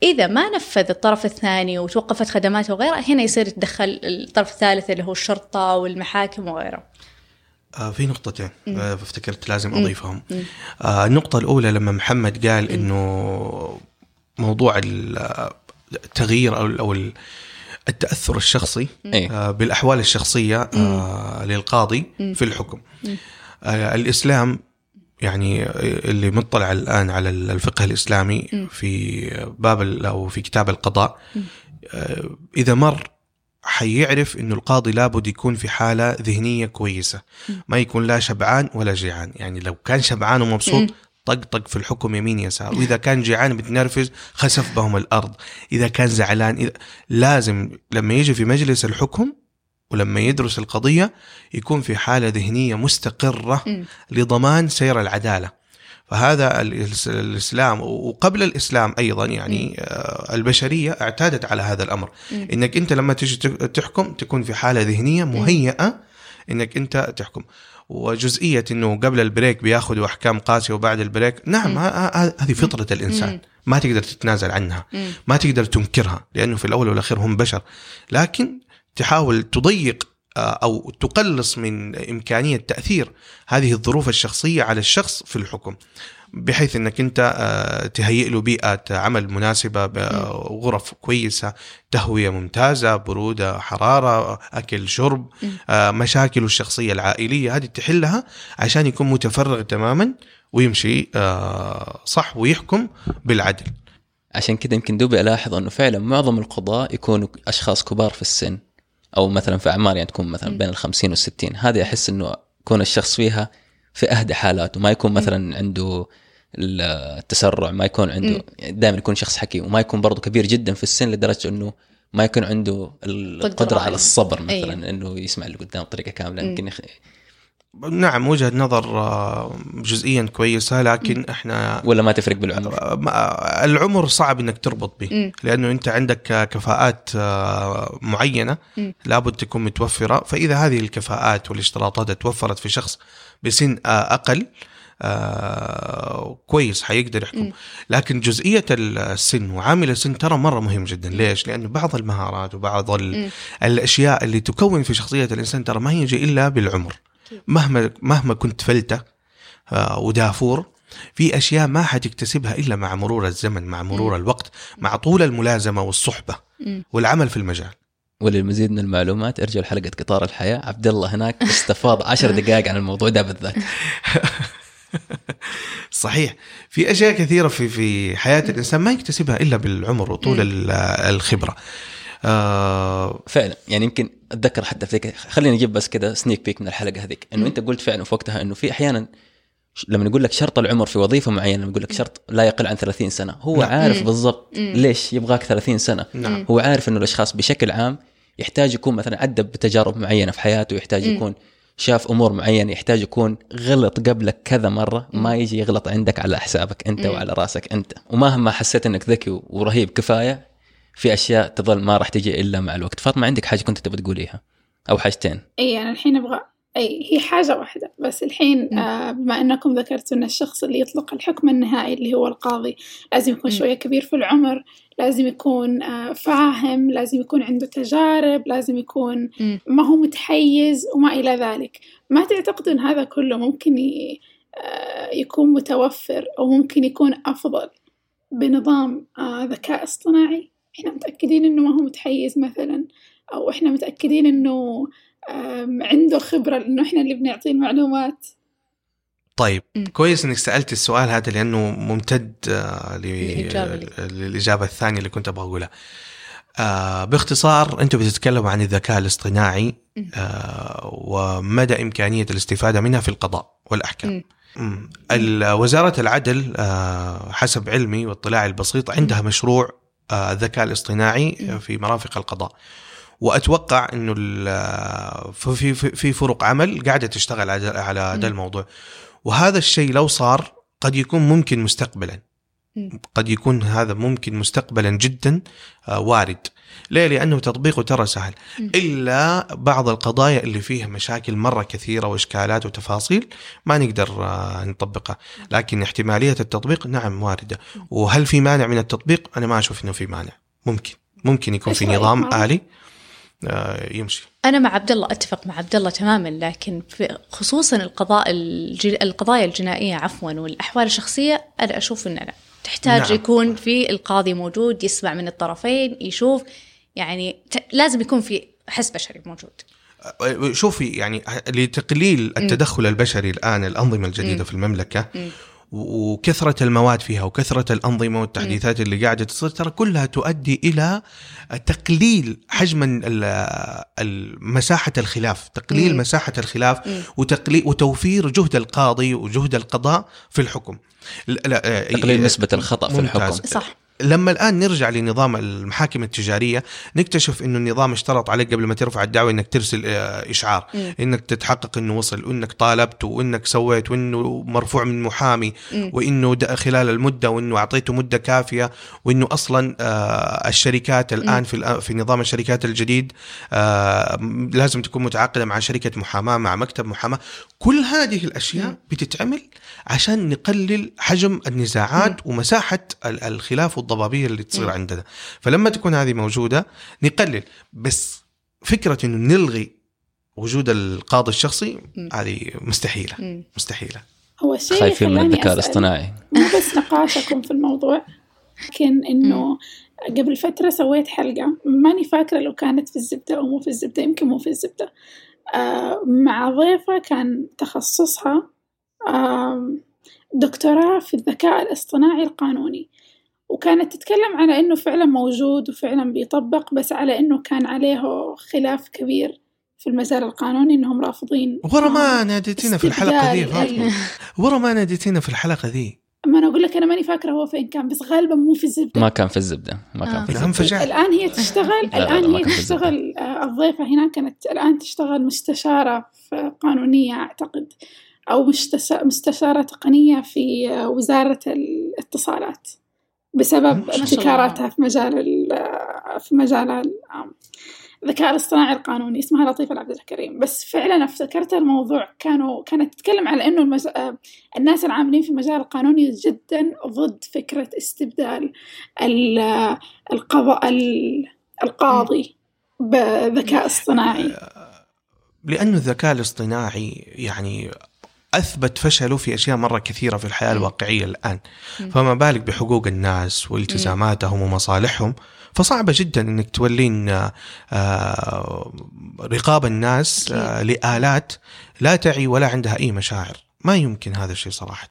إذا ما نفذ الطرف الثاني وتوقفت خدماته وغيرها هنا يصير يتدخل الطرف الثالث اللي هو الشرطة والمحاكم وغيره آه في نقطتين آه افتكرت لازم أضيفهم. آه النقطة الأولى لما محمد قال إنه موضوع ال- التغيير أو أو ال- التأثر الشخصي إيه. آه بالأحوال الشخصية آه للقاضي في الحكم. آه الإسلام يعني اللي مطلع الآن على الفقه الإسلامي في باب أو في كتاب القضاء إذا مر حيعرف إنه القاضي لابد يكون في حالة ذهنية كويسة ما يكون لا شبعان ولا جيعان. يعني لو كان شبعان ومبسوط طقطق في الحكم يمين يسار. وإذا كان جيعان متنرفز خسف بهم الأرض. إذا كان زعلان إذا لازم لما يجي في مجلس الحكم ولما يدرس القضية يكون في حالة ذهنية مستقرة لضمان سير العدالة. فهذا الإسلام وقبل الإسلام أيضا يعني آه، البشرية اعتادت على هذا الأمر. إنك أنت لما تجي تحكم تكون في حالة ذهنية مهيئة إنك أنت تحكم. وجزئية إنه قبل ال break بياخذوا أحكام قاسية وبعد ال break نعم هذه فطرة الإنسان. ما تقدر تتنازل عنها. ما تقدر تنكرها لأنه في الأول والأخير هم بشر. لكن تحاول تضيق أو تقلص من إمكانية تأثير هذه الظروف الشخصية على الشخص في الحكم بحيث إنك أنت آه، تهيئ له بيئة عمل مناسبة غرف كويسة تهوية ممتازة برودة حرارة أكل شرب آه، مشاكله الشخصية العائلية هذه تحلها عشان يكون متفرغ تماما ويمشي آه، صح ويحكم بالعدل. عشان كذا يمكن دوبي ألاحظ أنه فعلا معظم القضاة يكونوا أشخاص كبار في السن. أو مثلا في أعمار يعني تكون مثلا بين ال 50 وال 60 هذه أحس إنه يكون الشخص فيها في أهدى حالاته ما يكون مثلا عنده التسرع ما يكون عنده دائما يكون شخص حكيم وما يكون برضه كبير جدا في السن لدرجة إنه ما يكون عنده القدرة. على الصبر مثلا أيوة. إنه يسمع اللي قدام بطريقة كاملة يمكن. نعم وجهة نظر آه، جزئيا كويسة لكن إحنا ولا ما تفرق بالعمر؟ آه، العمر صعب إنك تربط به لأنه أنت عندك كفاءات آه، معينة لابد تكون متوفرة. فإذا هذه الكفاءات والاشتراطات توفرت في شخص بسن أقل آه كويس حيقدر يحكم. لكن جزئية السن وعامل السن ترى مرة مهم جدا. ليش؟ لأنه بعض المهارات وبعض ال- الأشياء اللي تكون في شخصية الإنسان ترى ما يجي إلا بالعمر. مهما مهما كنت فلته آه، ودافور في أشياء ما حتكتسبها إلا مع مرور الزمن مع مرور الوقت مع طول الملازمة والصحبة مم. والعمل في المجال. وللمزيد من المعلومات ارجعوا لحلقة قطار الحياة. عبد الله هناك استفاض عشر دقائق عن الموضوع ده بالذات. صحيح. في أشياء كثيرة في في حياة الإنسان ما يكتسبها إلا بالعمر وطول ال- الخبرة. آه فعلا يعني يمكن أتذكر حتى في خليني أجيب بس كده سنيك بيك من الحلقة هذيك إنه أنت قلت فعلا في وقتها إنه في أحيانا لما يقول لك شرط العمر في وظيفة معينة لما يقول لك شرط لا يقل عن 30 سنة هو نعم. عارف. بالضبط. ليش يبغاك 30 سنة نعم هو عارف إنه الأشخاص بشكل عام يحتاج يكون مثلا عدى بتجارب معينة في حياته يحتاج. يكون شاف أمور معينة يحتاج يكون غلط قبلك كذا مرة ما يجي يغلط عندك على حسابك أنت. وعلى رأسك أنت ومهما حسيت إنك ذكي ورهيب كفاية في أشياء تظل ما راح تجي إلا مع الوقت فاطمة عندك حاجة كنت تبغى تقوليها أو حاجتين إي أنا الحين أبغى إي هي حاجة واحدة بس الحين. آه بما أنكم ذكرتوا إن الشخص اللي يطلق الحكم النهائي اللي هو القاضي لازم يكون مم. شوية كبير في العمر لازم يكون آه فاهم لازم يكون عنده تجارب لازم يكون. ما هو متحيز وما إلى ذلك ما تعتقدوا أن هذا كله ممكن ي- آه، يكون متوفر أو ممكن يكون أفضل بنظام آه، ذكاء اصطناعي إحنا متأكدين أنه ما هو متحيز مثلا أو إحنا متأكدين آم، عنده خبرة لأنه إحنا اللي بنعطيه المعلومات طيب مم. كويس إنك سألت السؤال هذا لأنه ممتد آه. للإجابة الثانية اللي كنت أبغى أقولها. آه باختصار أنتم بتتكلموا عن الذكاء الاصطناعي. آه ومدى إمكانية الاستفادة منها في القضاء والأحكام. وزارة العدل آه حسب علمي واطلاعي البسيط عندها مشروع الذكاء الاصطناعي. في مرافق القضاء. وأتوقع إنه في في فرق عمل قاعدة تشتغل على. هذا الموضوع وهذا الشيء لو صار قد يكون ممكن مستقبلا. قد يكون هذا ممكن مستقبلا جدا آه، وارد ليه؟ لأنه تطبيقه ترى سهل. إلا بعض القضايا اللي فيها مشاكل مرة كثيرة وإشكالات وتفاصيل ما نقدر آه، نطبقها لكن احتمالية التطبيق نعم واردة وهل في مانع من التطبيق أنا ما أشوف إنه في مانع ممكن ممكن يكون في نظام؟ آلي آه، يمشي أنا مع عبد الله أتفق مع عبد الله تماما لكن في خصوصا القضاء الج... القضايا الجنائية عفوا والأحوال الشخصية أنا أشوف إن لا تحتاج. نعم. يكون في القاضي موجود يسمع من الطرفين يشوف يعني. لازم يكون في حس بشري موجود آه، شوفي يعني لتقليل التدخل البشري الآن الأنظمة الجديدة مم. في المملكة مم. وكثرة المواد فيها وكثرة الأنظمة والتحديثات اللي قاعدة تصير ترى كلها تؤدي إلى تقليل حجم مساحة الخلاف تقليل مم. مساحة الخلاف مم. وتقليل وتوفير جهد القاضي وجهد القضاء في الحكم لا- لا، تقليل نسبة الخطأ في ممتاز. الحكم صح لما الآن نرجع لنظام المحاكم التجارية نكتشف إنه النظام اشترط عليك قبل ما ترفع الدعوة إنك ترسل آه، إشعار. إنك تتحقق إنه وصل وإنك طالبت وإنك سويت وإنه مرفوع من محامي. وإنه خلال المدة وإنه أعطيته مدة كافية وإنه أصلا آه، الشركات الآن. في في نظام الشركات الجديد آه، لازم تكون متعاقدة مع شركة محاماة مع مكتب محاماة كل هذه الأشياء. بتتعمل عشان نقلل حجم النزاعات ومساحة ال- الخلاف والضبابية اللي تصير مم. عندنا. فلما تكون هذه موجودة نقلل. بس فكرة إنه نلغي وجود القاضي الشخصي مم. هذه مستحيلة. مم. مستحيلة. هو اللي خايفين من الذكاء الاصطناعي. مو بس نقاشكم في الموضوع لكن إنه قبل فترة سويت حلقة ماني فاكرة لو كانت في الزبدة أو مو في الزبدة يمكن مو في الزبدة. آه مع ضيفة كان تخصصها دكتوراه في الذكاء الاصطناعي القانوني. وكانت تتكلم على إنه فعلا موجود وفعلا بيطبق بس على إنه كان عليه خلاف كبير في المجال القانوني إنهم رافضين ورا ما ناديتينا في الحلقة ذي ورا ما ناديتينا في الحلقة ذي. ما أنا أقول لك أنا ماني فاكرة هو فين كان بس غالبا مو في الزبدة. ما كان في الزبدة ما كان آه. في الان الزبدة. الآن هي تشتغل ما هي. تشتغل آه، الضيفة هنا كانت الآن تشتغل مستشارة في قانونية أعتقد. أو مستشارة تقنية في وزارة الاتصالات بسبب. ابتكاراتها في مجال ال- في مجال الذكاء الاصطناعي القانوني. اسمها لطيفة العبد الكريم. بس فعلا افتكرت الموضوع. كانوا كانت تتكلم على إنه المز... آه، الناس العاملين في المجال القانوني جدا ضد فكرة استبدال ال- القضاء ال- القاضي بذكاء اصطناعي. لأنه الذكاء الاصطناعي يعني أثبت فشله في أشياء مرة كثيرة في الحياة. الواقعية الآن. فما بالك بحقوق الناس والتزاماتهم ومصالحهم فصعبه جدا إنك تولين آه، آه، رقاب الناس آه، لآلات لا تعي ولا عندها أي مشاعر ما يمكن هذا الشيء صراحة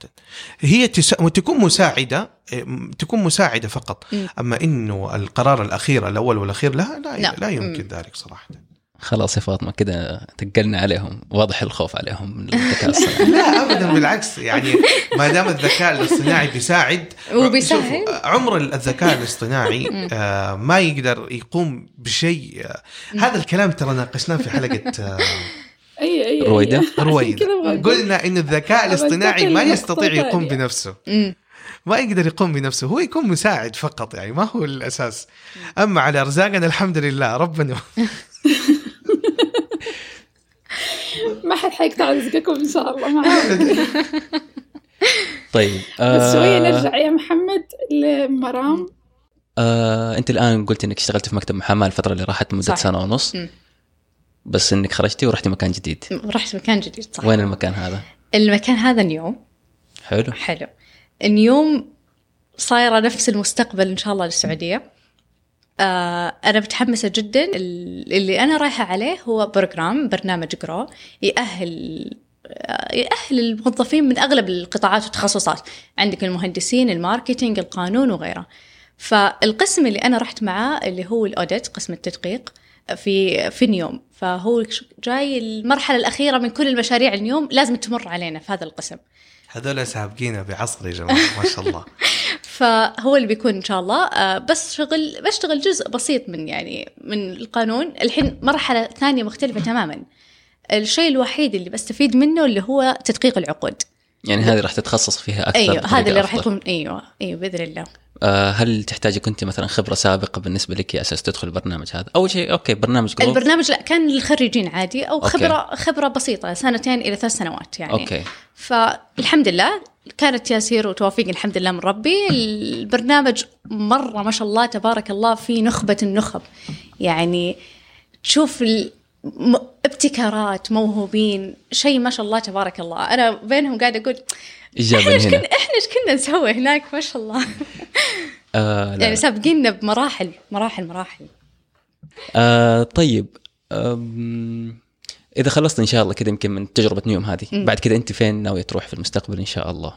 هي تس... تكون مساعدة إيه، تكون مساعدة فقط مم. أما إنه القرار الأخير الأول والأخير لا لا, لا. لا يمكن. ذلك صراحة خلاص يا فاطمة كده تقلنا عليهم واضح الخوف عليهم من الذكاء الصناعي. لا ابدا بالعكس يعني ما دام الذكاء الاصطناعي بيساعد وبيسهل. عمر الذكاء الاصطناعي آه، ما يقدر يقوم بشيء. هذا الكلام ترى ناقشناه في حلقة آه، أي أي رويدة. بقول. قلنا إن الذكاء الاصطناعي ما يستطيع يقوم. بنفسه. ما يقدر يقوم بنفسه هو يكون مساعد فقط يعني ما هو الأساس. أما على أرزاقنا الحمد لله ربنا ما حد حيقطع رزقكم إن شاء الله معاك طيب بس شوية آه نرجع يا محمد لمرام. آه أنت الآن قلت إنك اشتغلت في مكتب محاماة الفترة اللي راحت مده صح. سنة ونص. مم. بس إنك خرجتي ورحتي مكان جديد. رحت مكان جديد صح وين المكان هذا؟ المكان هذا نيوم. حلو. حلو. نيوم صايرة نفس المستقبل إن شاء الله للسعودية. آه أنا متحمسة جدا. ال- اللي أنا رايحة عليه هو program برنامج Grow يأهل آه، يأهل الموظفين من أغلب القطاعات والتخصصات. عندك المهندسين ال marketing القانون وغيره. فالقسم اللي أنا رحت معاه اللي هو ال audit قسم التدقيق في في نيوم فهو جاي المرحلة الأخيرة من كل المشاريع اليوم لازم تمر علينا في هذا القسم. هذول سابقينا بعصر يا جماعة ما شاء الله. فهو اللي بيكون إن شاء الله. آه، بس شغل بشتغل جزء بسيط من يعني من القانون. الحين مرحلة ثانية مختلفة تماما. الشيء الوحيد اللي بستفيد منه اللي هو تدقيق العقود. يعني هذه راح تتخصص فيها أكثر أيوه هذا اللي راح. يكون أيوه أيوه بإذن الله آه هل تحتاجي كنت مثلا خبرة سابقة بالنسبة لك أساس تدخل البرنامج هذا؟ أول شيء OK برنامج Grow البرنامج لا كان للخريجين عادي أو OK. خبره خبرة بسيطة سنتين إلى ثلاث سنوات يعني OK فالحمد لله كانت تياسير وتوفيق الحمد لله من ربي البرنامج مرة ما شاء الله تبارك الله في نخبة النخب يعني تشوف ابتكارات موهوبين شيء ما شاء الله تبارك الله. أنا بينهم قاعدة أقول اجابه إحنا إيش كنا إحنا إيش كنا نسوي هناك؟ ما شاء الله. آه لا. يعني سابقيننا بمراحل مراحل مراحل. آه طيب آم، إذا خلصت إن شاء الله كذا يمكن من تجربة نيوم هذه. مم. بعد كذا أنت فين ناوية تروح في المستقبل إن شاء الله؟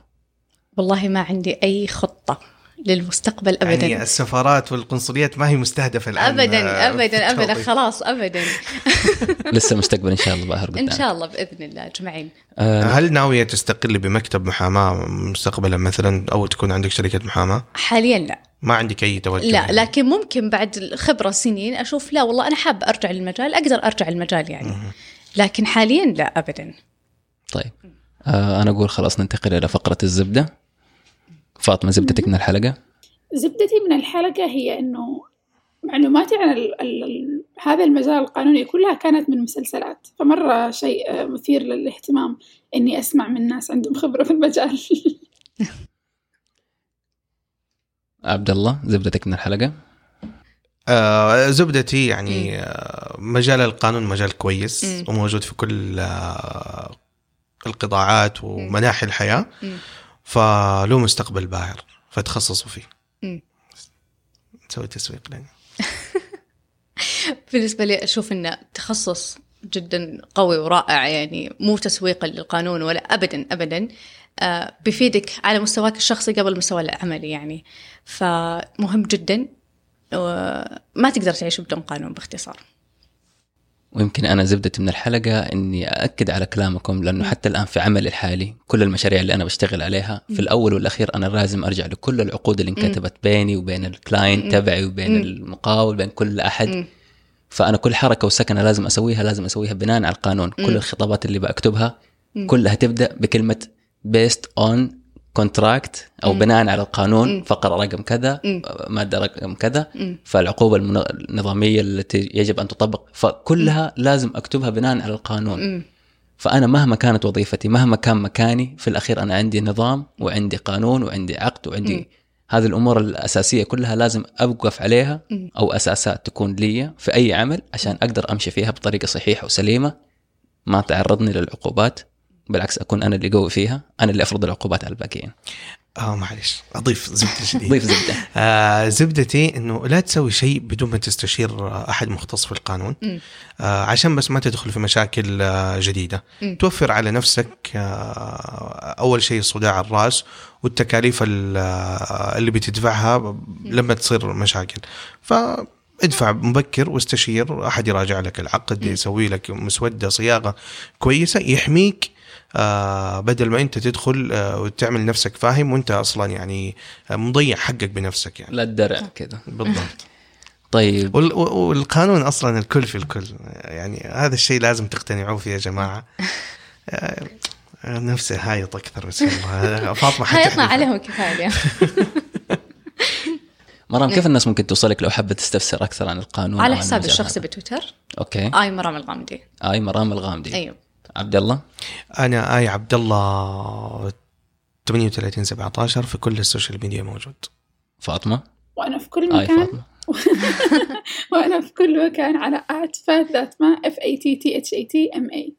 والله ما عندي أي خطة. للمستقبل أبدا. يعني السفارات والقنصليات ما هي مستهدفة الآن ابدا آه، ابدا ابدا. خلاص ابدا. لسه المستقبل إن شاء الله باهر قدام إن شاء الله بإذن الله أجمعين. آه هل ناوية تستقلي بمكتب محاماة مستقبلا مثلا أو تكون عندك شركة محاماة؟ حاليا لا. ما عندك أي توجه لا يعني. لكن ممكن بعد الخبره سنين أشوف لا والله أنا حابة أرجع للمجال أقدر أرجع المجال يعني. لكن حاليا لا ابدا. طيب. آه أنا أقول خلاص ننتقل إلى فقرة الزبدة. فاطمة زبدتك من الحلقة؟ زبدتي من الحلقة هي إنه معلوماتي عن ال ال ال هذا المجال القانوني كلها كانت من مسلسلات. فمرة شيء آه، مثير للاهتمام إني أسمع من ناس عندهم خبرة في المجال. عبد الله زبدتك من الحلقة؟ آه زبدتي يعني آه مجال القانون مجال كويس مم. وموجود في كل آه القطاعات ومناحي الحياة. مم. فله مستقبل باهر فتخصصوا فيه. نسوي تسويق لنا. بالنسبة لي أشوف انه تخصص جدا قوي ورائع يعني مو تسويقا للقانون ولا ابدا ابدا آه، بيفيدك على مستواك الشخصي قبل المستوى العملي يعني. فمهم جدا وما تقدر تعيش بدون قانون باختصار. ويمكن أنا زبدتي من الحلقة إني أأكد على كلامكم لأنه حتى الآن في عملي الحالي كل المشاريع اللي أنا بشتغل عليها في الأول والأخير أنا لازم أرجع لكل العقود اللي انكتبت بيني وبين الكلاينت تبعي وبين. المقاول بين كل أحد. فأنا كل حركة وسكنة لازم أسويها لازم أسويها بناء على القانون. كل الخطابات اللي بكتبها كلها تبدأ بكلمة based on contract أو بناء على القانون فقره رقم كذا مادة رقم كذا فالعقوبة المن- النظامية التي يجب أن تطبق. فكلها لازم أكتبها بناء على القانون. مم. فأنا مهما كانت وظيفتي مهما كان مكاني في الأخير أنا عندي نظام وعندي قانون وعندي عقد وعندي مم. هذه الأمور الأساسية كلها لازم أوقف عليها مم. أو أساسات تكون لي في أي عمل عشان أقدر أمشي فيها بطريقة صحيحة وسليمة ما تعرضني للعقوبات. بالعكس أكون أنا اللي قوي فيها أنا اللي أفرض العقوبات على الباقيين. آه معلش أضيف زبدة شديدة. ضيف زبدة. آه زبدتي إنه لا تسوي شيء بدون ما تستشير أحد مختص في القانون. آه عشان بس ما تدخل في مشاكل آه جديدة. مم. توفر على نفسك آه أول شيء صداع الرأس والتكاليف ال- آه، اللي بتدفعها لما تصير مشاكل. فادفع مبكر واستشير أحد يراجع لك العقد يسوي لك مسودة صياغة كويسة يحميك بدل ما انت تدخل آه وتعمل نفسك فاهم وانت أصلا يعني آه، مضيع حقك بنفسك يعني. لا الدرع كذا بالضبط. طيب. وال- والقانون أصلا الكل في الكل. يعني هذا الشيء لازم تقتنعوا فيه يا جماعة. آه، نفسي هايط أكثر بس والله فاطمة حتحذف. عليهم كفاية. مرام كيف الناس ممكن توصلك لو حابه تستفسر أكثر عن القانون على حسابي الشخصي؟ بتويتر. أوكي. آي مرام الغامدي. آي مرام الغامدي. أيوه. عبد الله أنا اي عبد الله 38 17 في كل السوشيال ميديا موجود. فاطمة؟ وأنا في كل اي مكان. فاطمة. وأنا في كل مكان على آت فات ذات ما اف اي تي تي اتش اي تي ام اي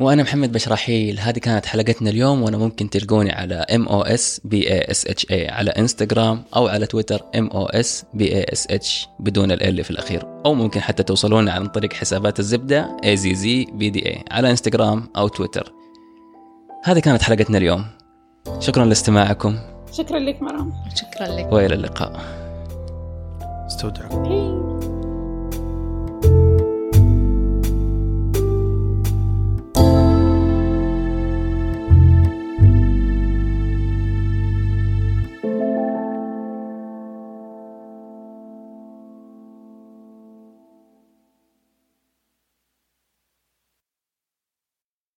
وأنا محمد بشراحيل هذه كانت حلقتنا اليوم وأنا ممكن تلقوني على ام أو اس بي اي اس اتش اي على انستغرام أو على تويتر ام أو اس بي اي اس اتش بدون ال في الأخير. أو ممكن حتى توصلونا عن طريق حسابات الزبدة اي زي زي بي دي اي على انستغرام أو تويتر هذه كانت حلقتنا اليوم. شكرا لاستماعكم. شكرا لك مرام. شكرا لك. وإلى اللقاء. استودعكم.